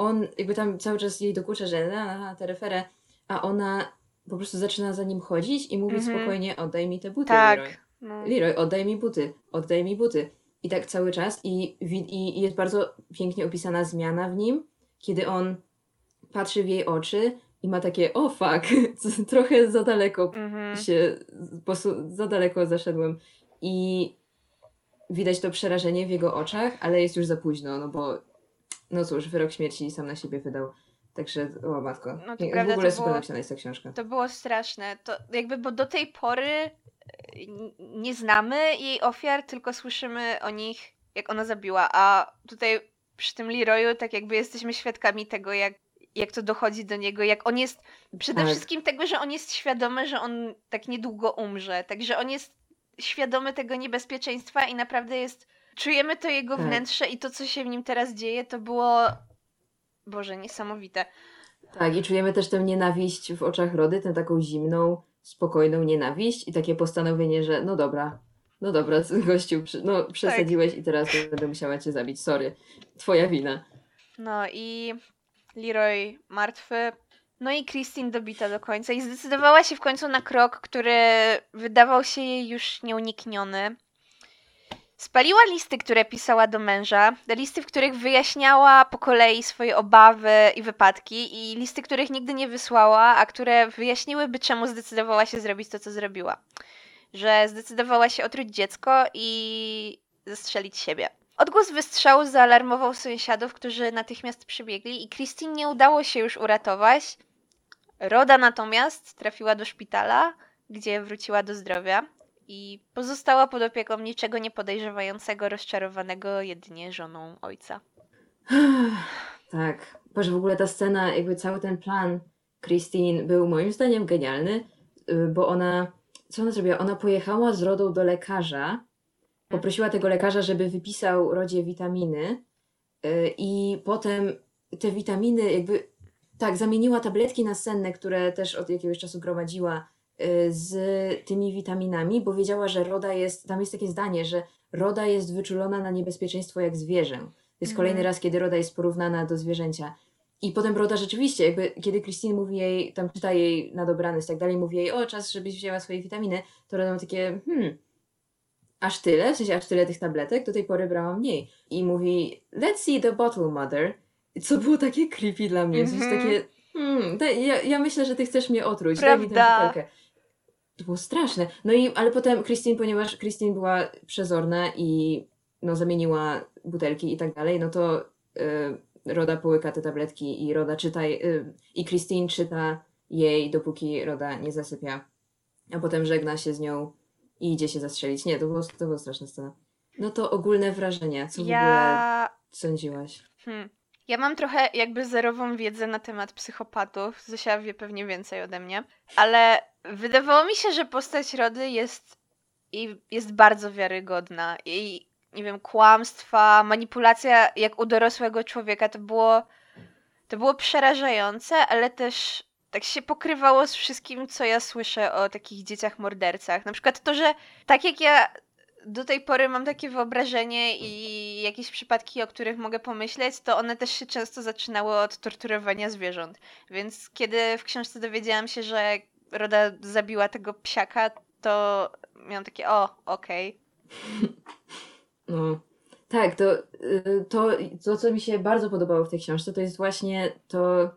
on jakby tam cały czas jej dokucza, że na, referę, a ona po prostu zaczyna za nim chodzić i mówi Mhm. spokojnie, oddaj mi te buty, tak. Leroy. No. Leroy, oddaj mi buty, oddaj mi buty. I tak cały czas. I, wi- i jest bardzo pięknie opisana zmiana w nim, kiedy on patrzy w jej oczy i ma takie, o fuck, trochę za daleko Mhm. się, za daleko zaszedłem. I widać to przerażenie w jego oczach, ale jest już za późno, no bo, no cóż, wyrok śmierci sam na siebie wydał. Także, o matko. No to w prawda, ogóle to super napisana jest ta książka. To było straszne. To jakby, bo do tej pory e, nie znamy jej ofiar, tylko słyszymy o nich, jak ona zabiła. A tutaj przy tym Leroyu, tak jakby jesteśmy świadkami tego, jak, jak to dochodzi do niego, jak on jest, przede Tak. wszystkim tego, że on jest świadomy, że on tak niedługo umrze. Także on jest świadomy tego niebezpieczeństwa i naprawdę jest, czujemy to jego Tak. wnętrze i to, co się w nim teraz dzieje, to było, Boże, niesamowite. Tak, i czujemy też tę nienawiść w oczach Rody, tę taką zimną, spokojną nienawiść i takie postanowienie, że no dobra, no dobra, gościu, no przesadziłeś i teraz będę musiała cię zabić, sorry, twoja wina. No i Leroy martwy. No i Christine dobita do końca i zdecydowała się w końcu na krok, który wydawał się jej już nieunikniony. Spaliła listy, które pisała do męża, listy, w których wyjaśniała po kolei swoje obawy i wypadki, i listy, których nigdy nie wysłała, a które wyjaśniłyby, czemu zdecydowała się zrobić to, co zrobiła. Że zdecydowała się otruć dziecko i zastrzelić siebie. Odgłos wystrzału zaalarmował sąsiadów, którzy natychmiast przybiegli i Christine nie udało się już uratować. Roda natomiast trafiła do szpitala, gdzie wróciła do zdrowia i pozostała pod opieką niczego nie podejrzewającego, rozczarowanego jedynie żoną ojca. Tak, Boże, w ogóle ta scena, jakby cały ten plan Christine był moim zdaniem genialny, y, bo ona, co ona zrobiła? Ona pojechała z Rodą do lekarza, poprosiła tego lekarza, żeby wypisał Rodzie witaminy y, i potem te witaminy jakby, tak, zamieniła tabletki nasenne, które też od jakiegoś czasu gromadziła z tymi witaminami, bo wiedziała, że Roda jest, tam jest takie zdanie, że Roda jest wyczulona na niebezpieczeństwo jak zwierzę. To jest Mhm. kolejny raz, kiedy Roda jest porównana do zwierzęcia. I potem Roda rzeczywiście, jakby kiedy Christine mówi jej, tam czyta jej na dobranoc i tak dalej, mówi jej, o czas, żebyś wzięła swoje witaminy, to Roda ma takie, hmm, aż tyle, w sensie aż tyle tych tabletek, do tej pory brałam mniej. I mówi, let's see the bottle, mother. Co było takie creepy dla mnie, sensie Mhm. takie, hmm, daj, ja, ja myślę, że ty chcesz mnie otruć, daj mi tę Prawda. butelkę. To było straszne. No i, ale potem Christine, ponieważ Christine była przezorna i no, zamieniła butelki i tak dalej, no to y, Roda połyka te tabletki i Roda czyta, y, i Christine czyta jej, dopóki Roda nie zasypia. A potem żegna się z nią i idzie się zastrzelić. Nie, to było, to była straszna scena. No to ogólne wrażenie, co w ogóle Ja. sądziłaś? Hmm. Ja mam trochę jakby zerową wiedzę na temat psychopatów. Zosia wie pewnie więcej ode mnie. Ale wydawało mi się, że postać Rody jest, i jest bardzo wiarygodna. Jej, nie wiem, kłamstwa, manipulacja jak u dorosłego człowieka to było, to było przerażające, ale też tak się pokrywało z wszystkim, co ja słyszę o takich dzieciach mordercach. Na przykład to, że tak jak ja do tej pory mam takie wyobrażenie i jakieś przypadki, o których mogę pomyśleć, to one też się często zaczynały od torturowania zwierząt. Więc kiedy w książce dowiedziałam się, że Roda zabiła tego psiaka, to miałam takie, o, okej. No, tak, to, y, to, to, co mi się bardzo podobało w tej książce, to jest właśnie to,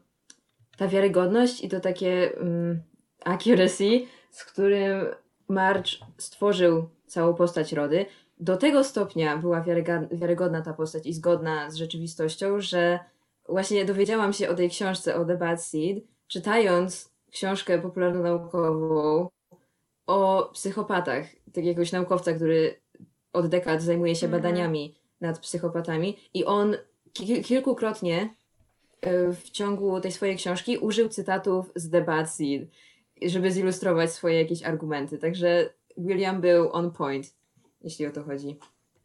ta wiarygodność i to takie um, accuracy, z którym Marge stworzył całą postać Rody. Do tego stopnia była wiarygodna ta postać i zgodna z rzeczywistością, że właśnie dowiedziałam się o tej książce, o The Bad Seed, czytając książkę popularno-naukową o psychopatach, jakiegoś naukowca, który od dekad zajmuje się Mhm. badaniami nad psychopatami i on ki- kilkukrotnie e, w ciągu tej swojej książki użył cytatów z The Bad Seed, żeby zilustrować swoje jakieś argumenty. Także William był on point, jeśli o to chodzi.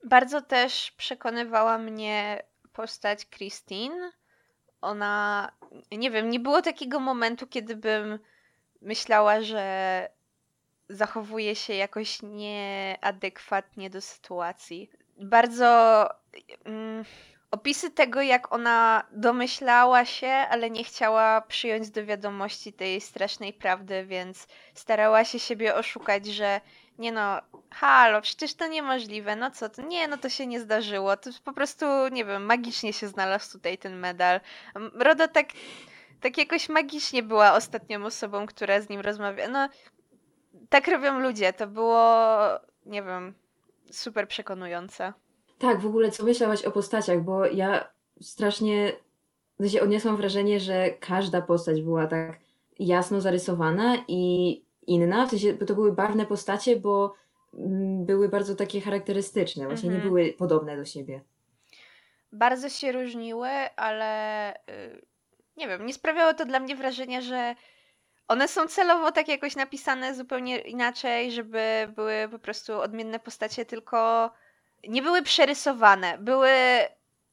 Bardzo też przekonywała mnie postać Christine. Ona, nie wiem, nie było takiego momentu, kiedy bym myślała, że zachowuje się jakoś nieadekwatnie do sytuacji. Bardzo mm, opisy tego, jak ona domyślała się, ale nie chciała przyjąć do wiadomości tej strasznej prawdy, więc starała się siebie oszukać, że nie no, halo, przecież to niemożliwe, no co to, nie, no to się nie zdarzyło, to po prostu, nie wiem, magicznie się znalazł tutaj ten medal. Roda tak, tak jakoś magicznie była ostatnią osobą, która z nim rozmawia. No, tak robią ludzie, to było, nie wiem, super przekonujące. Tak, w ogóle co myślałaś o postaciach, bo ja strasznie sensie odniosłam wrażenie, że każda postać była tak jasno zarysowana i inna, w sensie bo to były barwne postacie, bo mm, były bardzo takie charakterystyczne, właśnie nie Mhm. były podobne do siebie. Bardzo się różniły, ale y, nie wiem, nie sprawiało to dla mnie wrażenia, że one są celowo tak jakoś napisane zupełnie inaczej, żeby były po prostu odmienne postacie, tylko nie były przerysowane. Były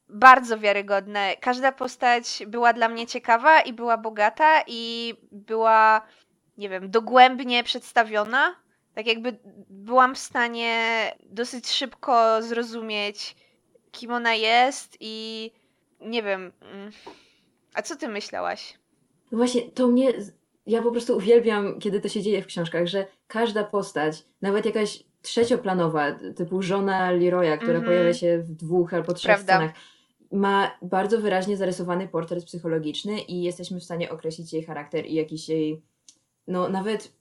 bardzo wiarygodne. Każda postać była dla mnie ciekawa i była bogata i była, nie wiem, dogłębnie przedstawiona. Tak jakby byłam w stanie dosyć szybko zrozumieć, kim ona jest i nie wiem. mm, A co ty myślałaś? No właśnie, to mnie, ja po prostu uwielbiam, kiedy to się dzieje w książkach, że każda postać, nawet jakaś trzecioplanowa, typu żona Leroya, która Mhm. pojawia się w dwóch albo trzech Prawda. scenach, ma bardzo wyraźnie zarysowany portret psychologiczny i jesteśmy w stanie określić jej charakter i jakiś jej, no nawet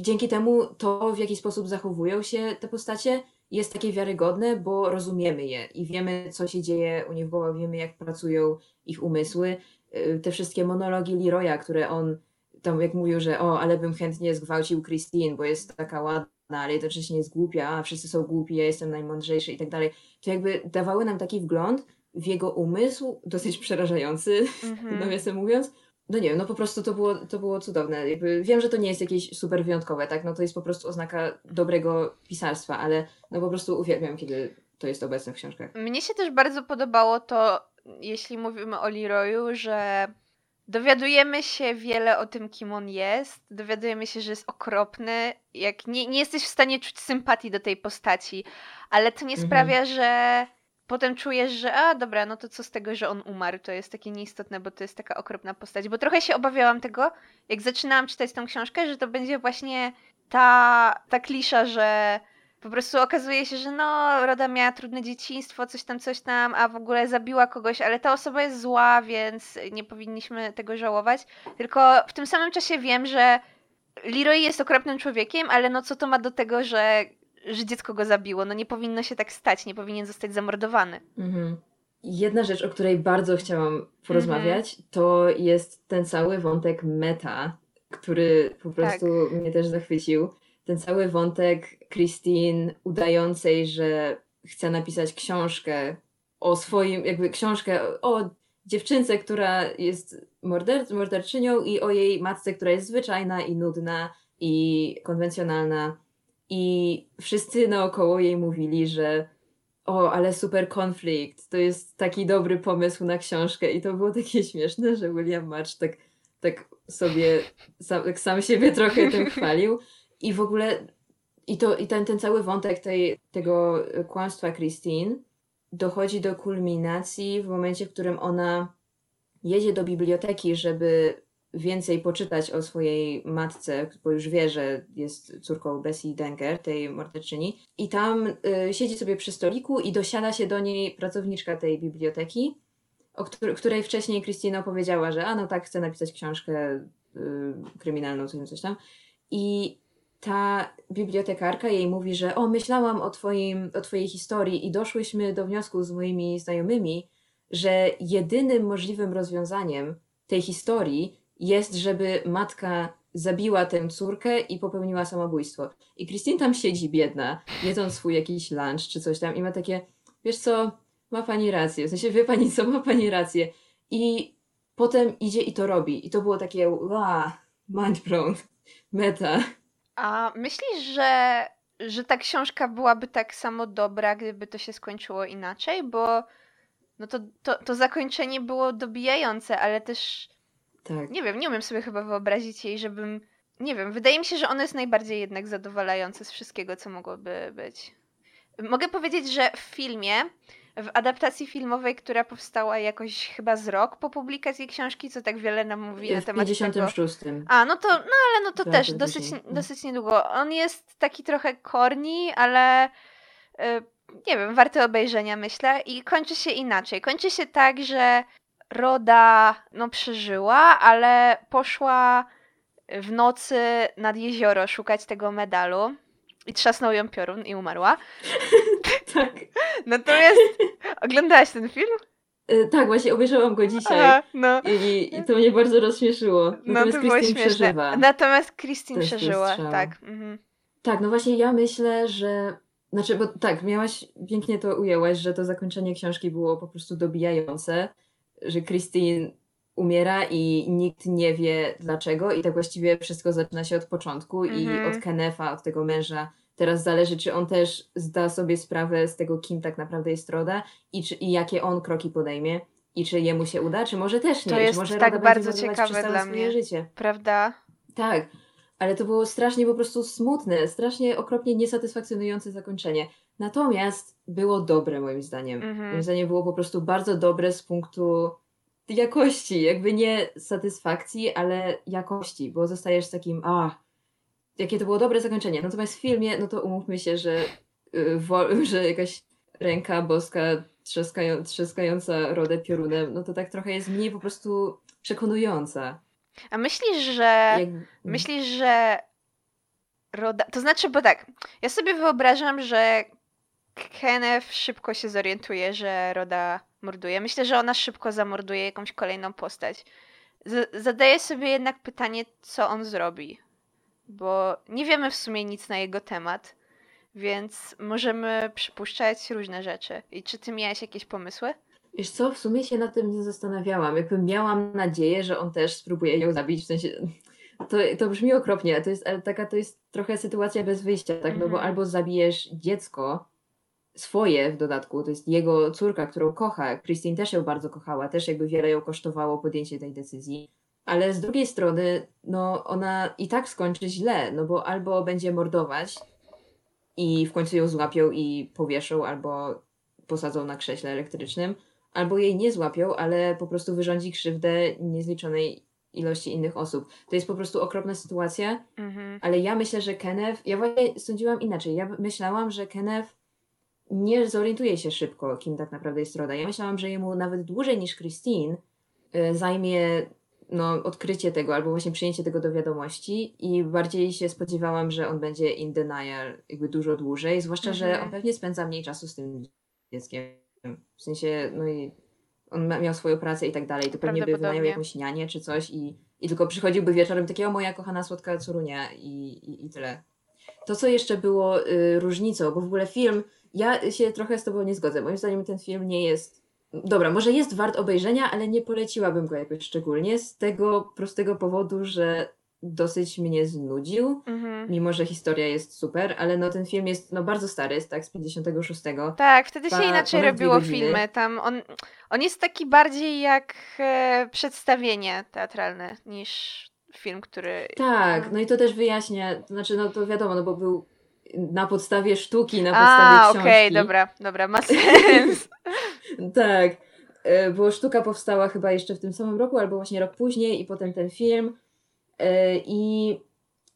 dzięki temu to, w jaki sposób zachowują się te postacie, jest takie wiarygodne, bo rozumiemy je i wiemy, co się dzieje u nich w głowach, wiemy, jak pracują ich umysły. Y, Te wszystkie monologi Leroya, które on tam jak mówił, że o, ale bym chętnie zgwałcił Christine, bo jest taka ładna, ale jednocześnie jest głupia, a wszyscy są głupi, ja jestem najmądrzejszy i tak dalej. To jakby dawały nam taki wgląd w jego umysł, dosyć przerażający, Mhm. nawiasem mówiąc. No nie wiem, no po prostu to było, to było cudowne. Jakby wiem, że to nie jest jakieś super wyjątkowe, tak? No to jest po prostu oznaka dobrego pisarstwa, ale no po prostu uwielbiam, kiedy to jest obecne w książkach. Mnie się też bardzo podobało to, jeśli mówimy o Leroyu, że Dowiadujemy się wiele o tym, kim on jest. Dowiadujemy się, że jest okropny. Jak nie, nie jesteś w stanie czuć sympatii do tej postaci, ale to nie Mhm. sprawia, że potem czujesz, że a dobra, no to co z tego, że on umarł, to jest takie nieistotne, bo to jest taka okropna postać. Bo trochę się obawiałam tego, jak zaczynałam czytać tą książkę, że to będzie właśnie ta, ta klisza, że po prostu okazuje się, że no, Roda miała trudne dzieciństwo, coś tam, coś tam, a w ogóle zabiła kogoś, ale ta osoba jest zła, więc nie powinniśmy tego żałować. Tylko w tym samym czasie wiem, że Leroy jest okropnym człowiekiem, ale no co to ma do tego, że, że dziecko go zabiło? No nie powinno się tak stać, nie powinien zostać zamordowany. Mhm. Jedna rzecz, o której bardzo chciałam porozmawiać, to jest ten cały wątek meta, który po prostu mnie też zachwycił. Ten cały wątek Christine udającej, że chce napisać książkę o swoim, jakby książkę o dziewczynce, która jest morder morderczynią i o jej matce, która jest zwyczajna i nudna i konwencjonalna. I wszyscy naokoło jej mówili, że o, ale super konflikt, to jest taki dobry pomysł na książkę i to było takie śmieszne, że William March tak, tak sobie, sam, tak sam siebie trochę tym chwalił i w ogóle i, to, i ten, ten cały wątek tej, tego kłamstwa Christine dochodzi do kulminacji w momencie, w którym ona jedzie do biblioteki, żeby więcej poczytać o swojej matce, bo już wie, że jest córką Bessie Denker, tej morderczyni. I tam y, siedzi sobie przy stoliku i dosiada się do niej pracowniczka tej biblioteki, o której, wcześniej Christina powiedziała, że a no tak, chce napisać książkę y, kryminalną, coś tam. I ta bibliotekarka jej mówi, że o, myślałam o, twoim, o twojej historii i doszłyśmy do wniosku z moimi znajomymi, że jedynym możliwym rozwiązaniem tej historii jest, żeby matka zabiła tę córkę i popełniła samobójstwo. I Christine tam siedzi biedna, jedząc swój jakiś lunch czy coś tam i ma takie, wiesz co, ma pani rację, w sensie wie pani co, ma pani rację. I potem idzie i to robi. I to było takie, wow, mind blown, meta. A myślisz, że, że ta książka byłaby tak samo dobra, gdyby to się skończyło inaczej? Bo no to, to, to zakończenie było dobijające, ale też Tak. nie wiem, nie umiem sobie chyba wyobrazić jej, żebym. Nie wiem, wydaje mi się, że ono jest najbardziej jednak zadowalające z wszystkiego, co mogłoby być. Mogę powiedzieć, że w filmie, w adaptacji filmowej, która powstała jakoś chyba z rok po publikacji książki, co tak wiele nam mówi na W temat tego. 56. A, no to, no ale no to Tak, też to dosyć, później. dosyć niedługo. On jest taki trochę corny, ale y, nie wiem, warty obejrzenia myślę i kończy się inaczej. Kończy się tak, że Roda no przeżyła, ale poszła w nocy nad jezioro szukać tego medalu i trzasnął ją piorun i umarła. Tak. Natomiast oglądałaś ten film? Y, Tak, właśnie obejrzałam go dzisiaj. Aha, no. I, I to mnie bardzo rozśmieszyło. No Natomiast to było Christine śmieszne. przeżywa. Natomiast Christine przeżyła, tak. Mhm. Tak, no właśnie ja myślę, że. Znaczy, bo tak, miałaś, pięknie to ujęłaś, że to zakończenie książki było po prostu dobijające, że Christine umiera i nikt nie wie dlaczego i tak właściwie wszystko zaczyna się od początku i Mhm. od Kenefa, od tego męża. Teraz zależy, czy on też zda sobie sprawę z tego, kim tak naprawdę jest Roda i, czy, i jakie on kroki podejmie i czy jemu się uda, czy może też nie. To jest może tak Roda bardzo ciekawe dla mnie. życie. Prawda? Tak, ale to było strasznie po prostu smutne, strasznie okropnie niesatysfakcjonujące zakończenie. Natomiast było dobre moim zdaniem. Mhm. Moim zdaniem było po prostu bardzo dobre z punktu jakości, jakby nie satysfakcji, ale jakości, bo zostajesz takim, a, jakie to było dobre zakończenie. Natomiast w filmie, no to umówmy się, że, y, że jakaś ręka boska trzaskają, trzaskająca rodę piorunem, no to tak trochę jest mniej po prostu przekonująca. A myślisz, że. Jak... Myślisz, że. Roda. To znaczy, bo tak. Ja sobie wyobrażam, że Kenneth szybko się zorientuje, że Roda morduje. Myślę, że ona szybko zamorduje jakąś kolejną postać. Z- zadaję sobie jednak pytanie, co on zrobi. Bo nie wiemy w sumie nic na jego temat, więc możemy przypuszczać różne rzeczy. I czy ty miałeś jakieś pomysły? Wiesz co, w sumie się nad tym nie zastanawiałam. Jakby miałam nadzieję, że on też spróbuje ją zabić, w sensie to, to brzmi okropnie, ale to jest, ale taka to jest trochę sytuacja bez wyjścia, tak? No bo Mhm. albo zabijesz dziecko, swoje w dodatku, to jest jego córka, którą kocha. Christine też ją bardzo kochała, też jakby wiele ją kosztowało podjęcie tej decyzji. ale z drugiej strony, no ona i tak skończy źle, no bo albo będzie mordować i w końcu ją złapią i powieszą, albo posadzą na krześle elektrycznym, albo jej nie złapią, ale po prostu wyrządzi krzywdę niezliczonej ilości innych osób. To jest po prostu okropna sytuacja, Mhm. ale ja myślę, że Kenneth, ja właśnie sądziłam inaczej. Ja myślałam, że Kenneth nie zorientuje się szybko, kim tak naprawdę jest Roda. Ja myślałam, że jemu nawet dłużej niż Christine y, zajmie no, odkrycie tego albo właśnie przyjęcie tego do wiadomości i bardziej się spodziewałam, że on będzie in denial jakby dużo dłużej, zwłaszcza, że Mhm. on pewnie spędza mniej czasu z tym dzieckiem. W sensie, no i on miał swoją pracę i tak dalej, to pewnie by wynajął jakąś nianię czy coś i, i tylko przychodziłby wieczorem takie, o moja kochana słodka córunia i, i, i tyle. To, co jeszcze było y, różnicą, bo w ogóle film, ja się trochę z tobą nie zgodzę. Moim zdaniem ten film nie jest. Dobra, może jest wart obejrzenia, ale nie poleciłabym go jakoś szczególnie z tego prostego powodu, że dosyć mnie znudził, Mhm. mimo że historia jest super, ale no ten film jest no bardzo stary, jest tak z 56. Tak, wtedy się Trwa inaczej robiło filmy. Tam on, on jest taki bardziej jak e, przedstawienie teatralne niż film, który. Tak, no i to też wyjaśnia, to znaczy no to wiadomo, no bo był na podstawie sztuki, na A, podstawie książki. okej, dobra, dobra, ma sens. Tak, e, bo sztuka powstała chyba jeszcze w tym samym roku, albo właśnie rok później i potem ten film. E, I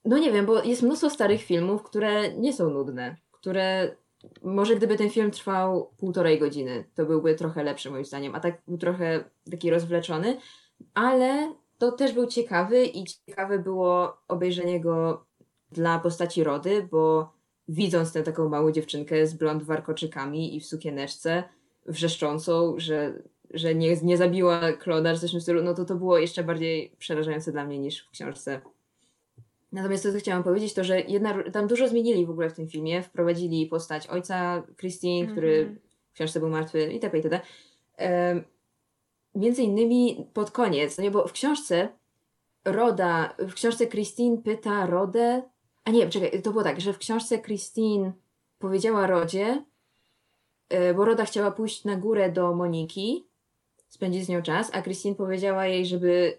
no nie wiem, bo jest mnóstwo starych filmów, które nie są nudne, które może gdyby ten film trwał półtorej godziny, to byłby trochę lepszy moim zdaniem, a tak był trochę taki rozwleczony, ale to też był ciekawy i ciekawe było obejrzenie go dla postaci Rody, bo widząc tę taką małą dziewczynkę z blond warkoczykami i w sukieneczce, wrzeszczącą, że, że nie, nie zabiła klona, czy coś w tym stylu, no to to było jeszcze bardziej przerażające dla mnie niż w książce. Natomiast to, co chciałam powiedzieć, to że jedna, tam dużo zmienili w ogóle w tym filmie. Wprowadzili postać ojca Christine, który Mhm. w książce był martwy itp. itd. Em, między innymi pod koniec, no nie, bo w książce Roda, w książce Christine pyta Rodę, a nie, czekaj, to było tak, że w książce Christine powiedziała Rodzie, e, bo Roda chciała pójść na górę do Moniki, spędzić z nią czas, a Christine powiedziała jej, żeby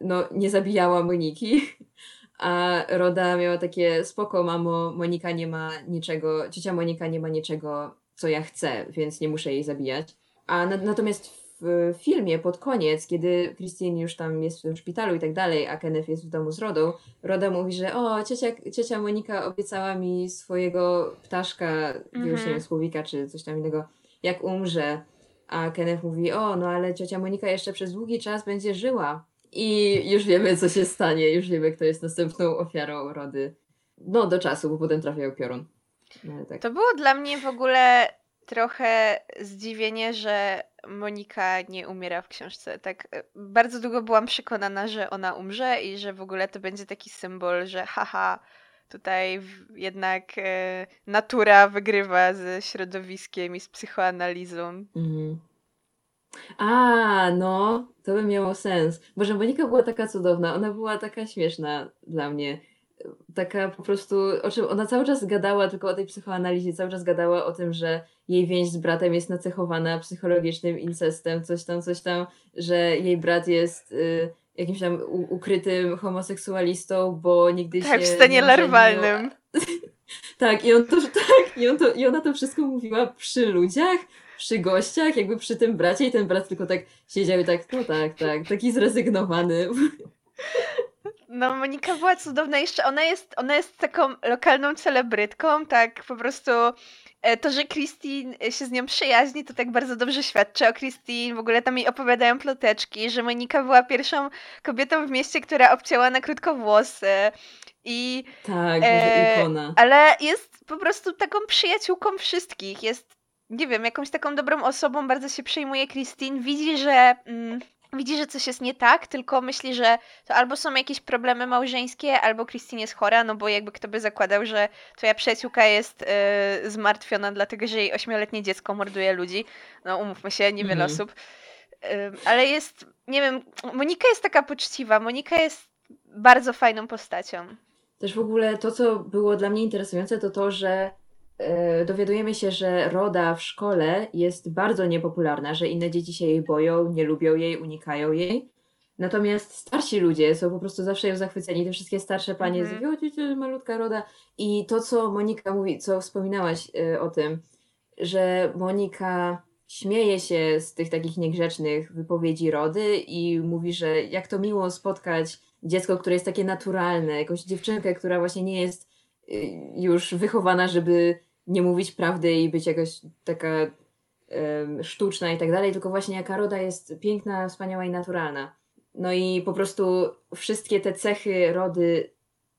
no, nie zabijała Moniki, a Roda miała takie spoko, mamo, Monika nie ma niczego, ciocia Monika nie ma niczego, co ja chcę, więc nie muszę jej zabijać. A na, natomiast w filmie pod koniec, kiedy Christine już tam jest w tym szpitalu i tak dalej, a Kenneth jest w domu z Rodą, Roda mówi, że o, ciocia, ciocia Monika obiecała mi swojego ptaszka, już nie Mhm. wiem, słowika czy coś tam innego, jak umrze. A Kenneth mówi, o, no ale ciocia Monika jeszcze przez długi czas będzie żyła. I już wiemy, co się stanie, już wiemy, kto jest następną ofiarą Rody. No, do czasu, bo potem trafiał piorun. No, tak. To było dla mnie w ogóle trochę zdziwienie, że Monika nie umiera w książce. Tak e, bardzo długo byłam przekonana, że ona umrze i że w ogóle to będzie taki symbol, że haha, tutaj jednak e, natura wygrywa ze środowiskiem i z psychoanalizą. Mhm. A, no, to by miało sens. Boże, Monika była taka cudowna, ona była taka śmieszna dla mnie. Taka po prostu, o czym ona cały czas gadała, tylko o tej psychoanalizie, cały czas gadała o tym, że jej więź z bratem jest nacechowana psychologicznym incestem, coś tam, coś tam, że jej brat jest y, jakimś tam ukrytym homoseksualistą, bo nigdy Tak, się w stanie larwalnym. Tak, i on to, tak, i, on to, i ona to wszystko mówiła przy ludziach, przy gościach, jakby przy tym bracie, i ten brat tylko tak siedział i tak, no tak, tak, taki zrezygnowany. No, Monika była cudowna. Jeszcze ona jest, ona jest taką lokalną celebrytką, tak po prostu e, to, że Christine się z nią przyjaźni, to tak bardzo dobrze świadczy o Christine. W ogóle tam jej opowiadają ploteczki, że Monika była pierwszą kobietą w mieście, która obcięła na krótko włosy. I, Tak, E, ikona. ale jest po prostu taką przyjaciółką wszystkich. Jest, nie wiem, jakąś taką dobrą osobą, bardzo się przejmuje Christine. Widzi, że... Mm, Widzi, że coś jest nie tak, tylko myśli, że to albo są jakieś problemy małżeńskie, albo Christine jest chora, no bo jakby kto by zakładał, że twoja przyjaciółka jest e, zmartwiona, dlatego że jej ośmioletnie dziecko morduje ludzi. No umówmy się, niewiele Mhm. osób. Ym, ale jest, nie wiem, Monika jest taka poczciwa, Monika jest bardzo fajną postacią. Też w ogóle to, co było dla mnie interesujące, to to, że dowiadujemy się, że Roda w szkole jest bardzo niepopularna, że inne dzieci się jej boją, nie lubią jej, unikają jej. Natomiast starsi ludzie są po prostu zawsze ją zachwyceni. Te wszystkie starsze panie Mhm. z takiego, malutka roda. I to, co Monika mówi, co wspominałaś y, o tym, że Monika śmieje się z tych takich niegrzecznych wypowiedzi Rody i mówi, że jak to miło spotkać dziecko, które jest takie naturalne, jakąś dziewczynkę, która właśnie nie jest y, już wychowana, żeby nie mówić prawdy i być jakoś taka sztuczna i tak dalej, tylko właśnie jaka Roda jest piękna, wspaniała i naturalna. No i po prostu wszystkie te cechy Rody,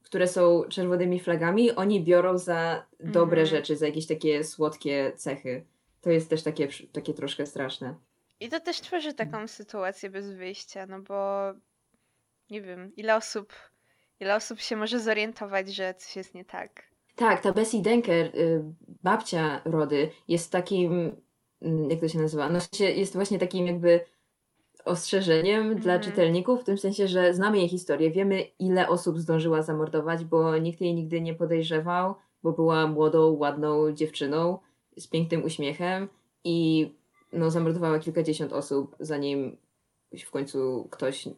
które są czerwonymi flagami, oni biorą za dobre Mhm. rzeczy, za jakieś takie słodkie cechy. To jest też takie, takie troszkę straszne. I to też tworzy taką sytuację bez wyjścia, no bo nie wiem, ile osób, ile osób się może zorientować, że coś jest nie tak. Tak, ta Bessie Denker, y, babcia Rody, jest takim, mm, jak to się nazywa? No, jest właśnie takim jakby ostrzeżeniem dla Mhm. czytelników, w tym sensie, że znamy jej historię, wiemy ile osób zdążyła zamordować, bo nikt jej nigdy nie podejrzewał, bo była młodą, ładną dziewczyną z pięknym uśmiechem i no, zamordowała kilkadziesiąt osób, zanim w końcu ktoś,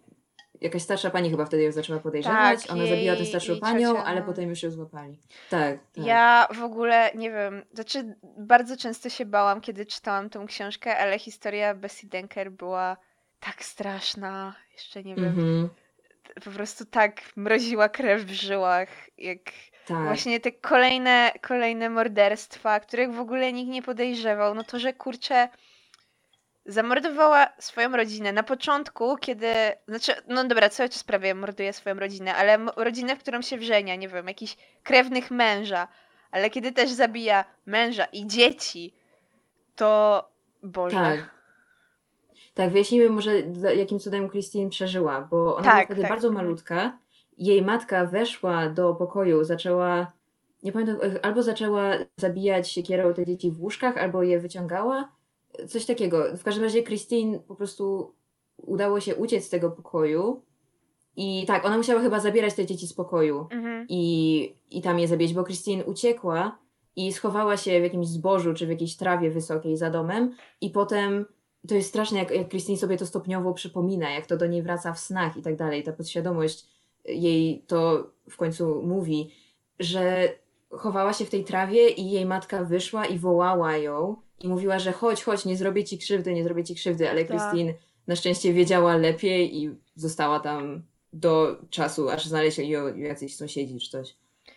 jakaś starsza pani chyba wtedy ją zaczęła podejrzewać, Tak, ona zabiła tę jej- starszą jej panią, ciocia, ale no. potem już ją złapali. Tak, tak. Ja w ogóle nie wiem, znaczy bardzo często się bałam, kiedy czytałam tą książkę, ale historia Bessie Denker była tak straszna, jeszcze nie wiem, Mhm, po prostu tak mroziła krew w żyłach, jak tak. właśnie te kolejne, kolejne morderstwa, których w ogóle nikt nie podejrzewał, no to, że kurczę zamordowała swoją rodzinę na początku, kiedy, znaczy, no dobra, cały czas prawie morduje swoją rodzinę, ale rodzinę, w którą się wrzenia, nie wiem, jakichś krewnych męża, ale kiedy też zabija męża i dzieci, to Boże. Tak. Tak, wyjaśnijmy może, jakim cudem Christine przeżyła, bo ona Tak, była wtedy tak, bardzo malutka. Jej matka weszła do pokoju, zaczęła, nie pamiętam, e, albo zaczęła zabijać siekierą te dzieci w łóżkach, albo je wyciągała. Coś takiego. W każdym razie Christine po prostu udało się uciec z tego pokoju. I tak, ona musiała chyba zabierać te dzieci z pokoju Mhm. i, i tam je zabijać, bo Christine uciekła i schowała się w jakimś zbożu czy w jakiejś trawie wysokiej za domem i potem to jest straszne, jak, jak Christine sobie to stopniowo przypomina, jak to do niej wraca w snach i tak dalej. Ta podświadomość jej to w końcu mówi, że chowała się w tej trawie i jej matka wyszła i wołała ją i mówiła, że chodź, chodź, nie zrobię ci krzywdy, nie zrobię ci krzywdy, ale Tak. Christine na szczęście wiedziała lepiej i została tam do czasu, aż znaleźli ją jacyś sąsiedzi czy coś.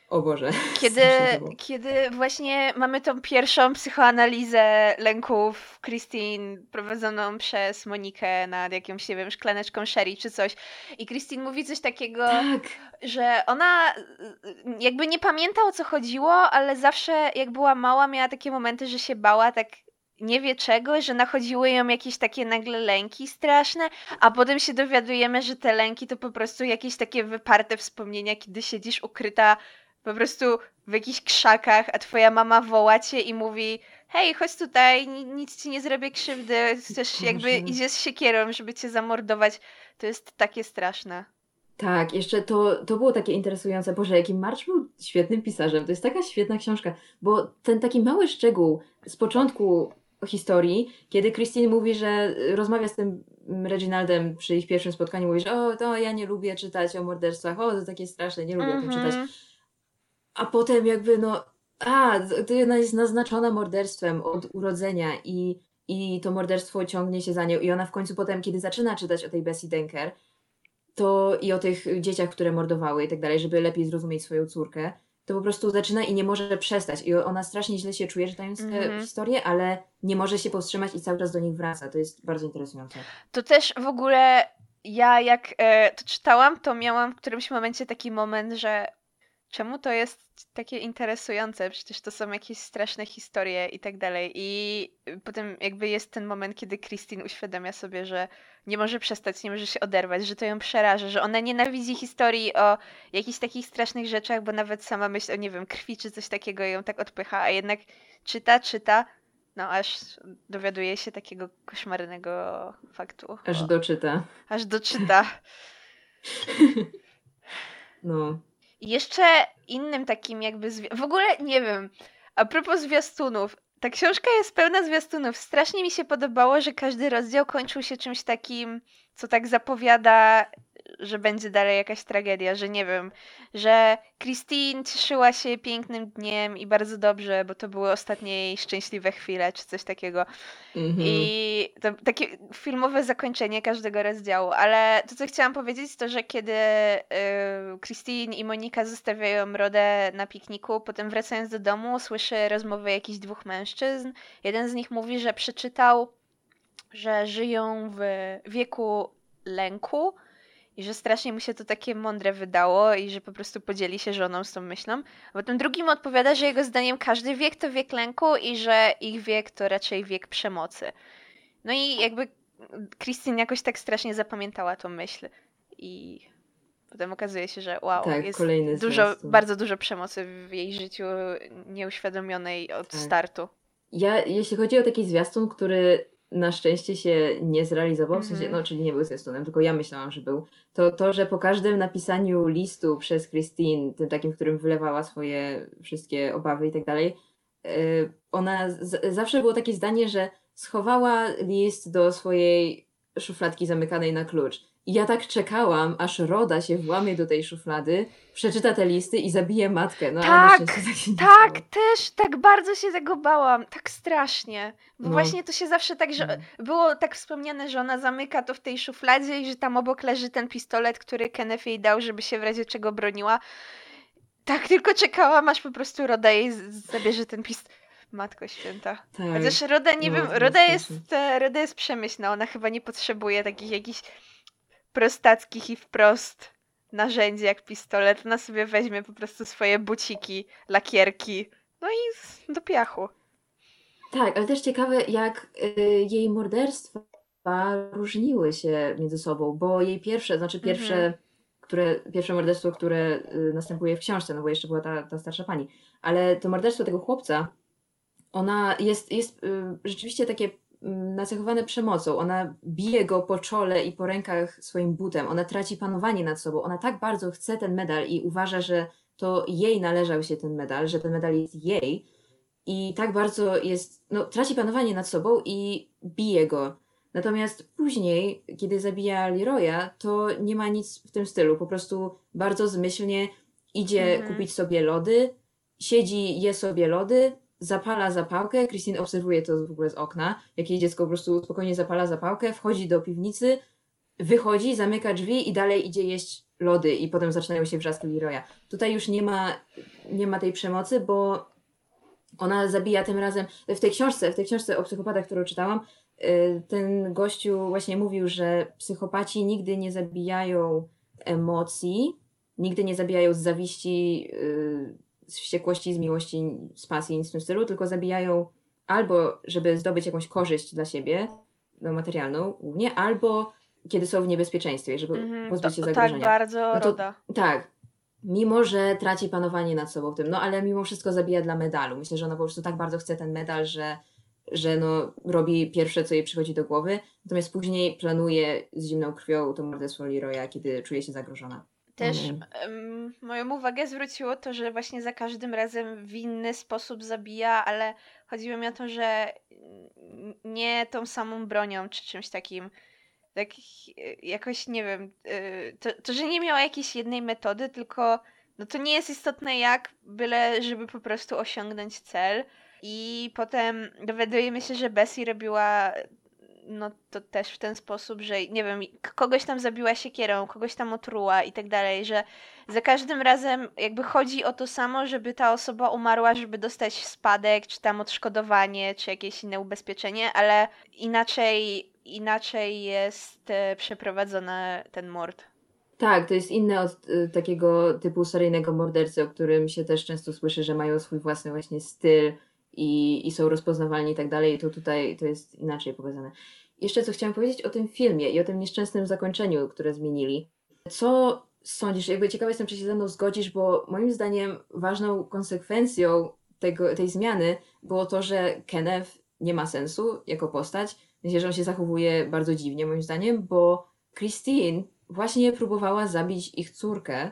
O Boże. Kiedy, kiedy właśnie mamy tą pierwszą psychoanalizę lęków Christine prowadzoną przez Monikę nad jakąś, nie wiem, szklaneczką sherry czy coś. I Christine mówi coś takiego, Tak, że ona y, y, jakby nie pamięta o co chodziło, ale zawsze jak była mała miała takie momenty, że się bała tak nie wie czego, że nachodziły ją jakieś takie nagle lęki straszne, a potem się dowiadujemy, że te lęki to po prostu jakieś takie wyparte wspomnienia, kiedy siedzisz ukryta po prostu w jakichś krzakach, a twoja mama woła cię i mówi hej, chodź tutaj, ni- nic ci nie zrobię krzywdy, chcesz jakby idzie z siekierą, żeby cię zamordować. To jest takie straszne. tak, jeszcze to, to było takie interesujące. Boże, jaki March był świetnym pisarzem. To jest taka świetna książka, bo ten taki mały szczegół z początku historii, kiedy Christine mówi, że rozmawia z tym Reginaldem przy ich pierwszym spotkaniu, mówi, że o, to ja nie lubię czytać o morderstwach, o, to takie straszne, nie lubię o tym czytać. A potem jakby no, a, to ona jest naznaczona morderstwem od urodzenia i, i to morderstwo ciągnie się za nią i ona w końcu potem, kiedy zaczyna czytać o tej Bessie Denker, to i o tych dzieciach, które mordowały i tak dalej, żeby lepiej zrozumieć swoją córkę, to po prostu zaczyna i nie może przestać. I ona strasznie źle się czuje czytając te Mhm. historie, ale nie może się powstrzymać i cały czas do nich wraca. To jest bardzo interesujące. To też w ogóle ja jak e, to czytałam, to miałam w którymś momencie taki moment, że czemu to jest takie interesujące? Przecież to są jakieś straszne historie i tak dalej. I potem jakby jest ten moment, kiedy Christine uświadamia sobie, że nie może przestać, nie może się oderwać, że to ją przeraża, że ona nienawidzi historii o jakichś takich strasznych rzeczach, bo nawet sama myśl o, nie wiem, krwi czy coś takiego ją tak odpycha, a jednak czyta, czyta, no aż dowiaduje się takiego koszmarnego faktu. Aż doczyta. aż doczyta. No. Jeszcze innym takim jakby... Zwi- w ogóle nie wiem, a propos zwiastunów, Ta książka jest pełna zwiastunów. Strasznie mi się podobało, że każdy rozdział kończył się czymś takim, co tak zapowiada że będzie dalej jakaś tragedia, że nie wiem, że Christine cieszyła się pięknym dniem i bardzo dobrze, bo to były ostatnie jej szczęśliwe chwile, czy coś takiego. Mm-hmm. I to takie filmowe zakończenie każdego rozdziału, ale to, co chciałam powiedzieć, to, że kiedy y, Christine i Monika zostawiają Rodę na pikniku, potem wracając do domu, słyszy rozmowę jakichś dwóch mężczyzn. Jeden z nich mówi, że przeczytał, że żyją w wieku lęku, i że strasznie mu się to takie mądre wydało i że po prostu podzieli się żoną z tą myślą. A potem drugi mu odpowiada, że jego zdaniem każdy wiek to wiek lęku i że ich wiek to raczej wiek przemocy. No i jakby Christine jakoś tak strasznie zapamiętała tą myśl i potem okazuje się, że wow, tak, jest dużo, bardzo dużo przemocy w jej życiu nieuświadomionej od tak. startu. Ja, jeśli chodzi o taki zwiastun, który na szczęście się nie zrealizował, w sensie, mhm. no czyli nie był zwiastunem, tylko ja myślałam, że był, to to, że po każdym napisaniu listu przez Christine, tym takim, w którym wylewała swoje wszystkie obawy i tak dalej, e, ona z- zawsze było takie zdanie, że schowała list do swojej szufladki zamykanej na klucz. I ja tak czekałam, aż Roda się włamie do tej szuflady, przeczyta te listy i zabije matkę. No, tak, tak, tak też, tak bardzo się tego bałam, tak strasznie. Bo no. właśnie to się zawsze tak, że no. było tak wspomniane, że ona zamyka to w tej szufladzie i że tam obok leży ten pistolet, który Kenneth jej dał, żeby się w razie czego broniła. Tak, tylko czekałam, aż po prostu Roda jej zabierze ten pistolet. Matko święta. Tak. Chociaż Roda, nie no, wiem, Roda jest, Roda jest przemyślna, ona chyba nie potrzebuje takich jakichś prostackich i wprost narzędzi jak pistolet. Ona sobie weźmie po prostu swoje buciki, lakierki, no i do piachu. Tak, ale też ciekawe, jak y, jej morderstwa różniły się między sobą, bo jej pierwsze, znaczy pierwsze, mhm. które, pierwsze morderstwo, które y, następuje w książce, no bo jeszcze była ta, ta starsza pani, ale to morderstwo tego chłopca, ona jest, jest y, rzeczywiście takie nacechowane przemocą. Ona bije go po czole i po rękach swoim butem. Ona traci panowanie nad sobą. Ona tak bardzo chce ten medal i uważa, że to jej należał się ten medal, że ten medal jest jej. I tak bardzo jest, no, traci panowanie nad sobą i bije go. Natomiast później, kiedy zabija Leroya, to nie ma nic w tym stylu. Po prostu bardzo zmyślnie idzie mhm. kupić sobie lody, siedzi, je sobie lody, zapala zapałkę, Christine obserwuje to w ogóle z okna, jak jej dziecko po prostu spokojnie zapala zapałkę, wchodzi do piwnicy, wychodzi, zamyka drzwi i dalej idzie jeść lody i potem zaczynają się wrzaski Leroya. Tutaj już nie ma, nie ma tej przemocy, bo ona zabija tym razem, w tej książce, w tej książce o psychopatach, którą czytałam, y, ten gościu właśnie mówił, że psychopaci nigdy nie zabijają emocji, nigdy nie zabijają z zawiści, y, z wściekłości, z miłości, z pasji, nic w tym stylu, tylko zabijają albo, żeby zdobyć jakąś korzyść dla siebie, no, materialną głównie, albo kiedy są w niebezpieczeństwie, żeby mm, pozbyć się zagrożenia. Tak, bardzo no to, roda. Tak. Mimo, że traci panowanie nad sobą w tym, no ale mimo wszystko zabija dla medalu. Myślę, że ona po prostu tak bardzo chce ten medal, że, że no, robi pierwsze, co jej przychodzi do głowy, natomiast później planuje z zimną krwią to morderstwo Leroya, kiedy czuje się zagrożona. Też um, moją uwagę zwróciło to, że właśnie za każdym razem w inny sposób zabija, ale chodziło mi o to, że nie tą samą bronią czy czymś takim. Tak jakoś nie wiem, y, to, to, że nie miała jakiejś jednej metody, tylko no to nie jest istotne jak, byle żeby po prostu osiągnąć cel. I potem dowiadujemy się, że Bessie robiła no to też w ten sposób, że nie wiem, kogoś tam zabiła siekierą, kogoś tam otruła i tak dalej, że za każdym razem jakby chodzi o to samo, żeby ta osoba umarła, żeby dostać spadek, czy tam odszkodowanie, czy jakieś inne ubezpieczenie, ale inaczej, inaczej jest e, przeprowadzony ten mord. Tak, to jest inne od y, takiego typu seryjnego mordercy, o którym się też często słyszy, że mają swój własny właśnie styl, i, i są rozpoznawalni i tak dalej, to tutaj to jest inaczej pokazane. Jeszcze co chciałam powiedzieć o tym filmie i o tym nieszczęsnym zakończeniu, które zmienili. Co sądzisz? Jakby ciekawa jestem, czy się ze mną zgodzisz, bo moim zdaniem ważną konsekwencją tego, tej zmiany było to, że Kenneth nie ma sensu jako postać. Myślę, że on się zachowuje bardzo dziwnie, moim zdaniem, bo Christine właśnie próbowała zabić ich córkę,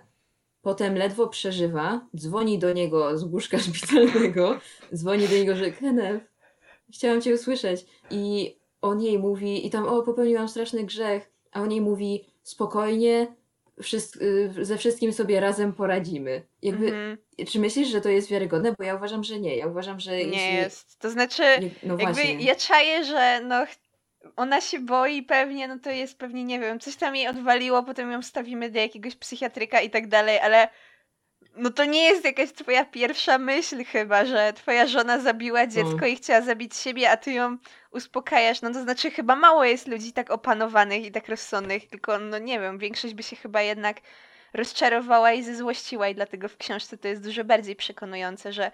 Potem ledwo przeżywa, dzwoni do niego z łóżka szpitalnego, dzwoni do niego, że Kenneth, chciałam cię usłyszeć. I on jej mówi, i tam, o, popełniłam straszny grzech, a on jej mówi, spokojnie, wszyst y, ze wszystkim sobie razem poradzimy. Jakby, mhm. czy myślisz, że to jest wiarygodne? Bo ja uważam, że nie. Ja uważam, że nie jeśli... jest. To znaczy, nie, no jakby ja czaję, że no ona się boi pewnie, no to jest pewnie, nie wiem, coś tam jej odwaliło, potem ją stawimy do jakiegoś psychiatryka i tak dalej, ale no to nie jest jakaś twoja pierwsza myśl chyba, że twoja żona zabiła dziecko mm. i chciała zabić siebie, a ty ją uspokajasz. No to znaczy chyba mało jest ludzi tak opanowanych i tak rozsądnych, tylko no nie wiem, większość by się chyba jednak rozczarowała i zezłościła i dlatego w książce to jest dużo bardziej przekonujące, że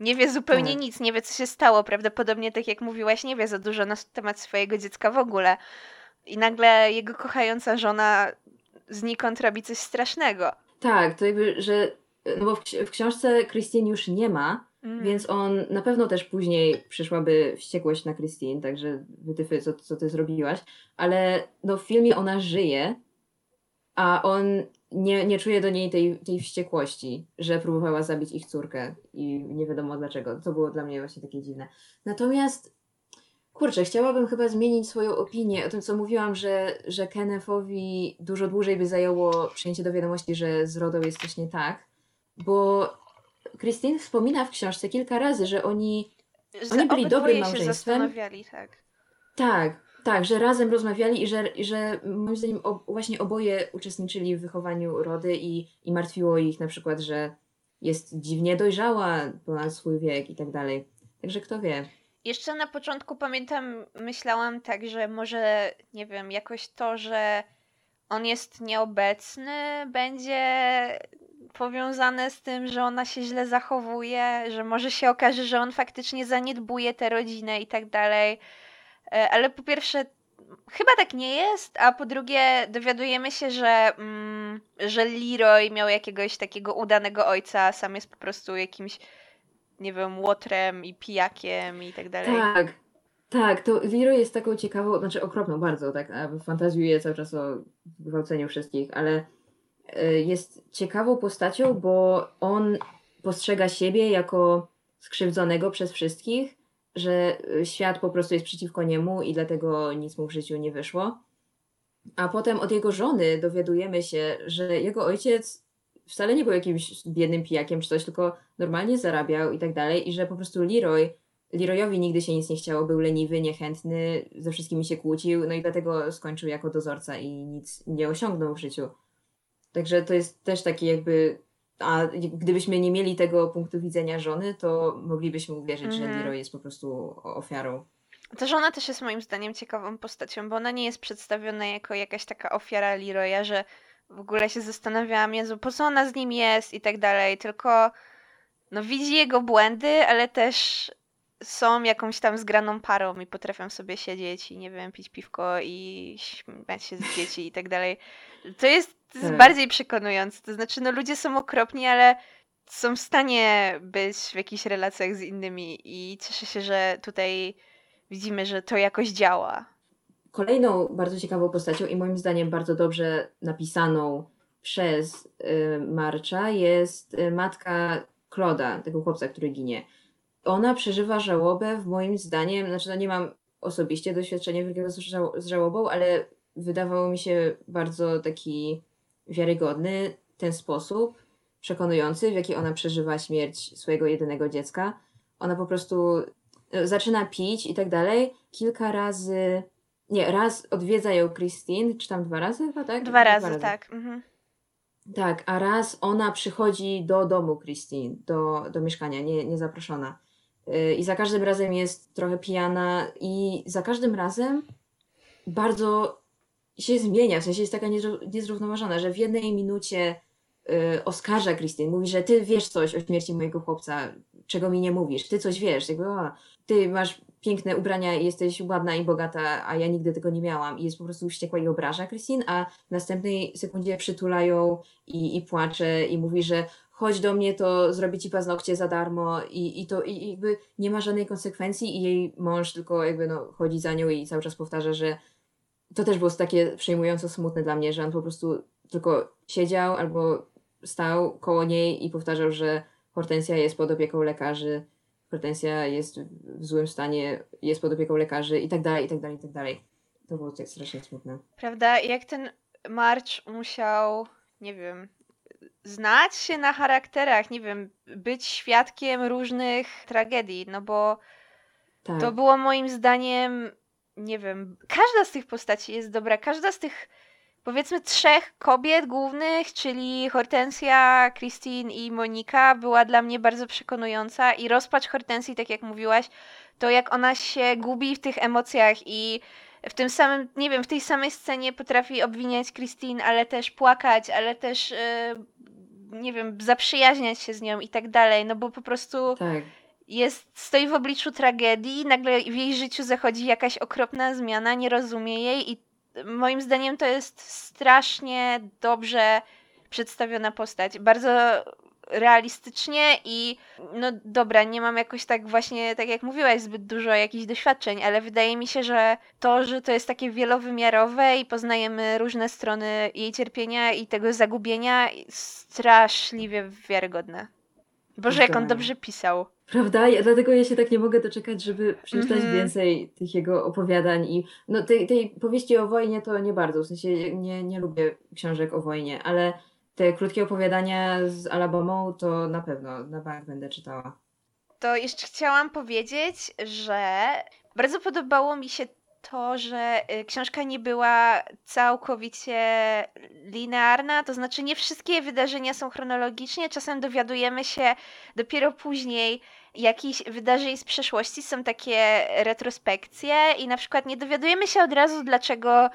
nie wie zupełnie tak. nic, nie wie co się stało. Prawdopodobnie, tak jak mówiłaś, nie wie za dużo na temat swojego dziecka w ogóle. I nagle jego kochająca żona znikąd robi coś strasznego. Tak, to jakby, że no bo w, w książce Christine już nie ma, mm. więc on na pewno też później przyszłaby wściekłość na Christine, także wytyfy, co, co ty zrobiłaś, ale no w filmie ona żyje, a on nie, nie czuje do niej tej, tej wściekłości, że próbowała zabić ich córkę i nie wiadomo dlaczego. To było dla mnie właśnie takie dziwne. Natomiast kurczę, chciałabym chyba zmienić swoją opinię o tym, co mówiłam, że, że Kennethowi dużo dłużej by zajęło przyjęcie do wiadomości, że z Rodą jest coś nie tak, bo Christine wspomina w książce kilka razy, że oni, że oni byli dobrym małżeństwem. Się zastanawiali, tak. Tak, tak, że razem rozmawiali i że, że moim zdaniem właśnie oboje uczestniczyli w wychowaniu Rody i, i martwiło ich na przykład, że jest dziwnie dojrzała ponad swój wiek i tak dalej. Także kto wie. Jeszcze na początku pamiętam, myślałam tak, że może, nie wiem, jakoś to, że on jest nieobecny, będzie powiązane z tym, że ona się źle zachowuje, że może się okaże, że on faktycznie zaniedbuje tę rodzinę i tak dalej. E, ale po pierwsze, chyba tak nie jest, a po drugie dowiadujemy się, że, mm, że Leroy miał jakiegoś takiego udanego ojca, a sam jest po prostu jakimś, nie wiem, łotrem i pijakiem i tak dalej. Tak, tak, to Leroy jest taką ciekawą, znaczy okropną bardzo, tak, fantazjuje cały czas o gwałceniu wszystkich, ale e, jest ciekawą postacią, bo on postrzega siebie jako skrzywdzonego przez wszystkich że y, świat po prostu jest przeciwko niemu i dlatego nic mu w życiu nie wyszło. A potem od jego żony dowiadujemy się, że jego ojciec wcale nie był jakimś biednym pijakiem czy coś, tylko normalnie zarabiał i tak dalej i że po prostu Leroy, Leroyowi nigdy się nic nie chciało, był leniwy, niechętny, ze wszystkimi się kłócił, no i dlatego skończył jako dozorca i nic nie osiągnął w życiu. Także to jest też taki jakby a gdybyśmy nie mieli tego punktu widzenia żony, to moglibyśmy uwierzyć, że mhm. Leroy jest po prostu ofiarą. Ta żona też jest moim zdaniem ciekawą postacią, bo ona nie jest przedstawiona jako jakaś taka ofiara Leroya, że w ogóle się zastanawiałam, Jezu, po co ona z nim jest i tak dalej, tylko no widzi jego błędy, ale też są jakąś tam zgraną parą i potrafią sobie siedzieć i nie wiem, pić piwko i śmiać się z dzieci i tak dalej. To jest, to jest tak. bardziej przekonujące. To znaczy, no ludzie są okropni, ale są w stanie być w jakichś relacjach z innymi i cieszę się, że tutaj widzimy, że to jakoś działa. Kolejną bardzo ciekawą postacią i moim zdaniem bardzo dobrze napisaną przez y, Marcza jest y, matka Kloda, tego chłopca, który ginie ona przeżywa żałobę, w moim zdaniem, znaczy no nie mam osobiście doświadczenia wielkiego z żałobą, ale wydawało mi się bardzo taki wiarygodny ten sposób, przekonujący, w jaki ona przeżywa śmierć swojego jedynego dziecka. Ona po prostu e, zaczyna pić i tak dalej. Kilka razy, nie, raz odwiedza ją Christine, czy tam dwa razy chyba, tak? Dwa razy, dwa razy. tak. Mhm. Tak, a raz ona przychodzi do domu Christine, do, do mieszkania, nie, niezaproszona. Y, i za każdym razem jest trochę pijana i za każdym razem bardzo się zmienia, w sensie jest taka niezrównoważona, że w jednej minucie y, oskarża Christine, mówi, że ty wiesz coś o śmierci mojego chłopca, czego mi nie mówisz, ty coś wiesz, jakby, o, ty masz piękne ubrania jesteś ładna i bogata, a ja nigdy tego nie miałam. I jest po prostu wściekła i obraża Christine, a w następnej sekundzie przytulają i, i płacze i mówi, że chodź do mnie, to zrobię ci paznokcie za darmo i, i to i jakby nie ma żadnej konsekwencji i jej mąż tylko jakby no, chodzi za nią i cały czas powtarza, że to też było takie przejmująco smutne dla mnie, że on po prostu tylko siedział albo stał koło niej i powtarzał, że Hortensja jest pod opieką lekarzy Hortensja jest w złym stanie, jest pod opieką lekarzy i tak dalej, i tak dalej, i tak dalej. To było tak strasznie smutne. Prawda? Jak ten March musiał, nie wiem, znać się na charakterach, nie wiem, być świadkiem różnych tragedii, no bo Tak. to było moim zdaniem, nie wiem, każda z tych postaci jest dobra, każda z tych powiedzmy trzech kobiet głównych, czyli Hortensja, Christine i Monika, była dla mnie bardzo przekonująca i rozpacz Hortensji, tak jak mówiłaś, to jak ona się gubi w tych emocjach i w tym samym, nie wiem, w tej samej scenie potrafi obwiniać Christine, ale też płakać, ale też, yy, nie wiem, zaprzyjaźniać się z nią i tak dalej, no bo po prostu Tak. jest, stoi w obliczu tragedii, nagle w jej życiu zachodzi jakaś okropna zmiana, nie rozumie jej i moim zdaniem to jest strasznie dobrze przedstawiona postać. Bardzo realistycznie i no dobra, nie mam jakoś tak właśnie, tak jak mówiłaś, zbyt dużo jakichś doświadczeń, ale wydaje mi się, że to, że to jest takie wielowymiarowe i poznajemy różne strony jej cierpienia i tego zagubienia, straszliwie wiarygodne. Boże, jak on dobrze pisał. Prawda? Ja, dlatego ja się tak nie mogę doczekać, żeby przeczytać Mhm. więcej tych jego opowiadań i no tej, tej powieści o wojnie to nie bardzo, w sensie nie, nie lubię książek o wojnie, ale te krótkie opowiadania z Alabamą to na pewno, na bank będę czytała. To jeszcze chciałam powiedzieć, że bardzo podobało mi się to, że y, książka nie była całkowicie linearna, to znaczy nie wszystkie wydarzenia są chronologicznie, czasem dowiadujemy się dopiero później jakichś wydarzeń z przeszłości, są takie retrospekcje i na przykład nie dowiadujemy się od razu, dlaczego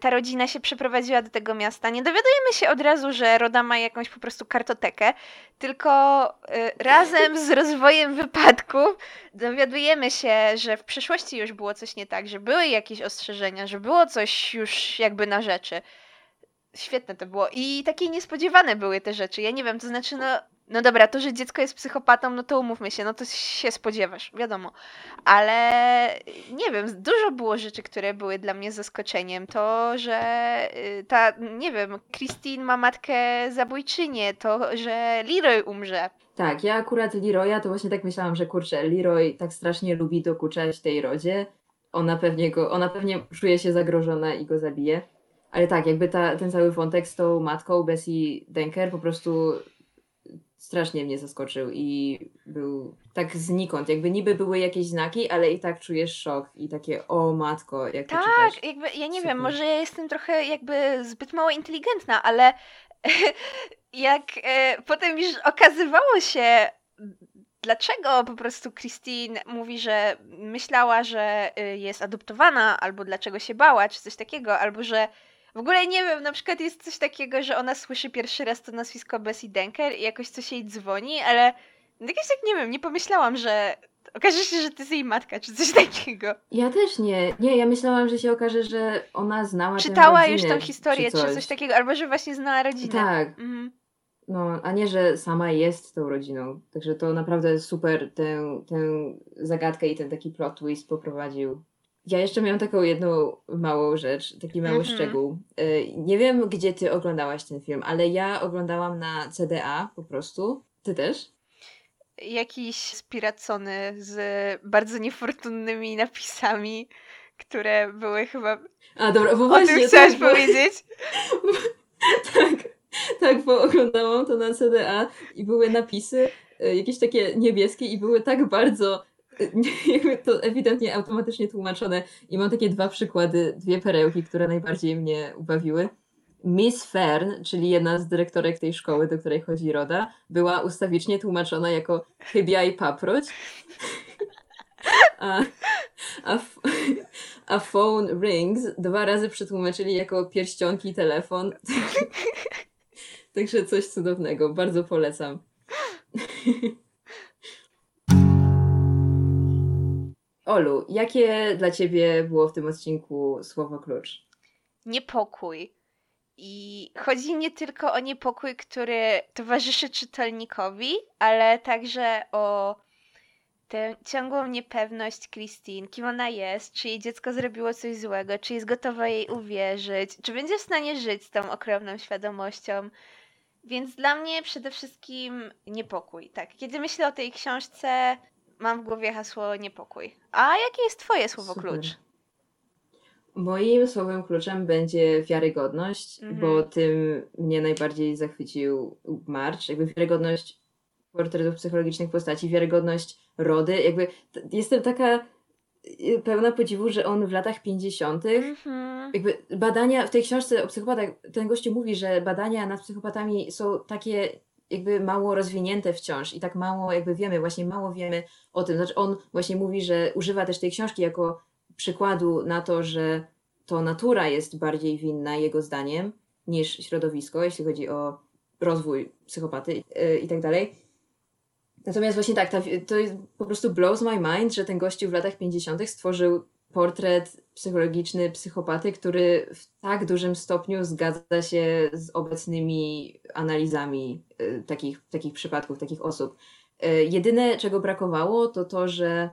ta rodzina się przeprowadziła do tego miasta. Nie dowiadujemy się od razu, że Roda ma jakąś po prostu kartotekę, tylko y, razem z rozwojem wypadków dowiadujemy się, że w przeszłości już było coś nie tak, że były jakieś ostrzeżenia, że było coś już jakby na rzeczy. Świetne to było. I takie niespodziewane były te rzeczy. Ja nie wiem, to znaczy, no, no dobra, to, że dziecko jest psychopatą, no to umówmy się, no to się spodziewasz, wiadomo. Ale nie wiem, dużo było rzeczy, które były dla mnie zaskoczeniem. To, że y, ta, nie wiem, Christine ma matkę zabójczynię, to, że Leroy umrze. Tak, ja akurat Leroya to właśnie tak myślałam, że kurczę, Leroy tak strasznie lubi dokuczać tej rodzie. Ona pewnie go, ona pewnie czuje się zagrożona i go zabije. Ale tak, jakby ta, ten cały wątek z tą matką Bessie Denker po prostu strasznie mnie zaskoczył i był tak znikąd. Jakby niby były jakieś znaki, ale i tak czujesz szok i takie o matko, jak to Tak, czytasz. jakby, ja nie Super. wiem, może ja jestem trochę jakby zbyt mało inteligentna, ale jak e, potem już okazywało się, dlaczego po prostu Christine mówi, że myślała, że y, jest adoptowana, albo dlaczego się bała, czy coś takiego, albo że w ogóle nie wiem, na przykład jest coś takiego, że ona słyszy pierwszy raz to nazwisko Bessie Denker i jakoś coś jej dzwoni, ale jakoś tak nie wiem, nie pomyślałam, że okaże się, że to jest jej matka, czy coś takiego. Ja też nie. Nie, ja myślałam, że się okaże, że ona znała tę czytała rodzinę, już tą historię, czy coś. takiego, albo że właśnie znała rodzinę. Tak, Mhm. no, a nie, że sama jest tą rodziną. Także to naprawdę super tę, tę zagadkę i ten taki plot twist poprowadził. Ja jeszcze miałam taką jedną małą rzecz, taki mały Mhm. szczegół. Y, Nie wiem, gdzie ty oglądałaś ten film, ale ja oglądałam na CDA po prostu. Ty też? Jakiś spiracony z bardzo niefortunnymi napisami, które były chyba... A dobra, bo O właśnie. tym chciałaś tak, bo- powiedzieć? Tak, tak, bo oglądałam to na CDA i były napisy e, jakieś takie niebieskie i były tak bardzo to ewidentnie automatycznie tłumaczone i mam takie dwa przykłady, dwie perełki, które najbardziej mnie ubawiły. Miss Fern, czyli jedna z dyrektorek tej szkoły, do której chodzi Roda, była ustawicznie tłumaczona jako chybia i paproć. A, a, a phone rings dwa razy przetłumaczyli jako pierścionki, telefon. Także coś cudownego, bardzo polecam. Olu, jakie dla ciebie było w tym odcinku słowo klucz? Niepokój. I chodzi nie tylko o niepokój, który towarzyszy czytelnikowi, ale także o tę ciągłą niepewność Christine, kim ona jest, czy jej dziecko zrobiło coś złego, czy jest gotowa jej uwierzyć, czy będzie w stanie żyć z tą okropną świadomością. Więc dla mnie przede wszystkim niepokój. Tak, kiedy myślę o tej książce, mam w głowie hasło niepokój. A jakie jest twoje słowo Super. klucz? Moim słowem kluczem będzie wiarygodność, Mhm. bo tym mnie najbardziej zachwycił March. Jakby wiarygodność portretów psychologicznych postaci, wiarygodność Rody. Jakby jestem taka y, pełna podziwu, że on w latach 50. Mhm. jakby badania w tej książce o psychopatach, ten gościu mówi, że badania nad psychopatami są takie jakby mało rozwinięte wciąż i tak mało jakby wiemy, właśnie mało wiemy o tym. Znaczy on właśnie mówi, że używa też tej książki jako przykładu na to, że to natura jest bardziej winna jego zdaniem niż środowisko, jeśli chodzi o rozwój psychopaty yy, i tak dalej. Natomiast właśnie tak, ta, to jest, po prostu blows my mind, że ten gościu w latach 50. stworzył portret psychologiczny psychopaty, który w tak dużym stopniu zgadza się z obecnymi analizami y, takich, takich przypadków, takich osób. Y, jedyne, czego brakowało, to to, że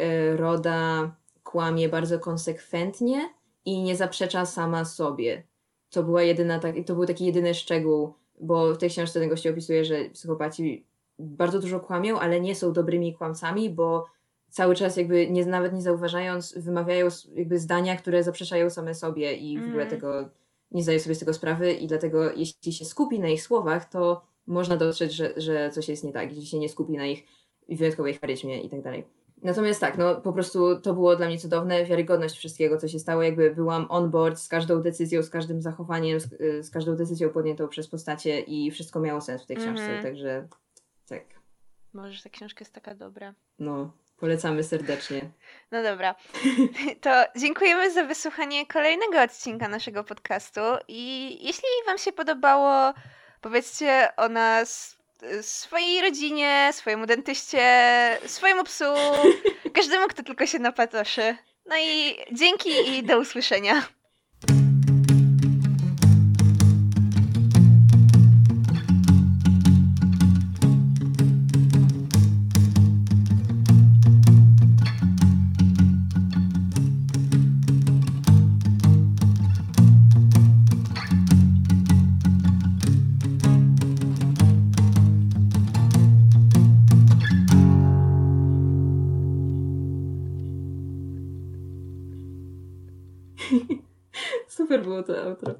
y, Roda kłamie bardzo konsekwentnie i nie zaprzecza sama sobie. To, była jedyna, tak, to był taki jedyny szczegół, bo w tej książce ten gościu opisuje, że psychopaci bardzo dużo kłamią, ale nie są dobrymi kłamcami, bo cały czas jakby nie, nawet nie zauważając, wymawiają jakby zdania, które zaprzeczają same sobie i w ogóle Mhm. tego nie zdają sobie z tego sprawy i dlatego jeśli się skupi na ich słowach, to można dostrzec, że, że coś jest nie tak, jeśli się nie skupi na ich wyjątkowej charyzmie i tak dalej. Natomiast tak, no po prostu to było dla mnie cudowne, wiarygodność wszystkiego, co się stało, jakby byłam on board z każdą decyzją, z każdym zachowaniem, z, y, z każdą decyzją podjętą przez postacie i wszystko miało sens w tej książce, Mhm. także tak, Może ta książka jest taka dobra. no, polecamy serdecznie. No dobra. To dziękujemy za wysłuchanie kolejnego odcinka naszego podcastu. I jeśli Wam się podobało, powiedzcie o nas y, swojej rodzinie, swojemu dentyście, swojemu psu, każdemu, kto tylko się napatoszy. No i dzięki i do usłyszenia. Super było to outro.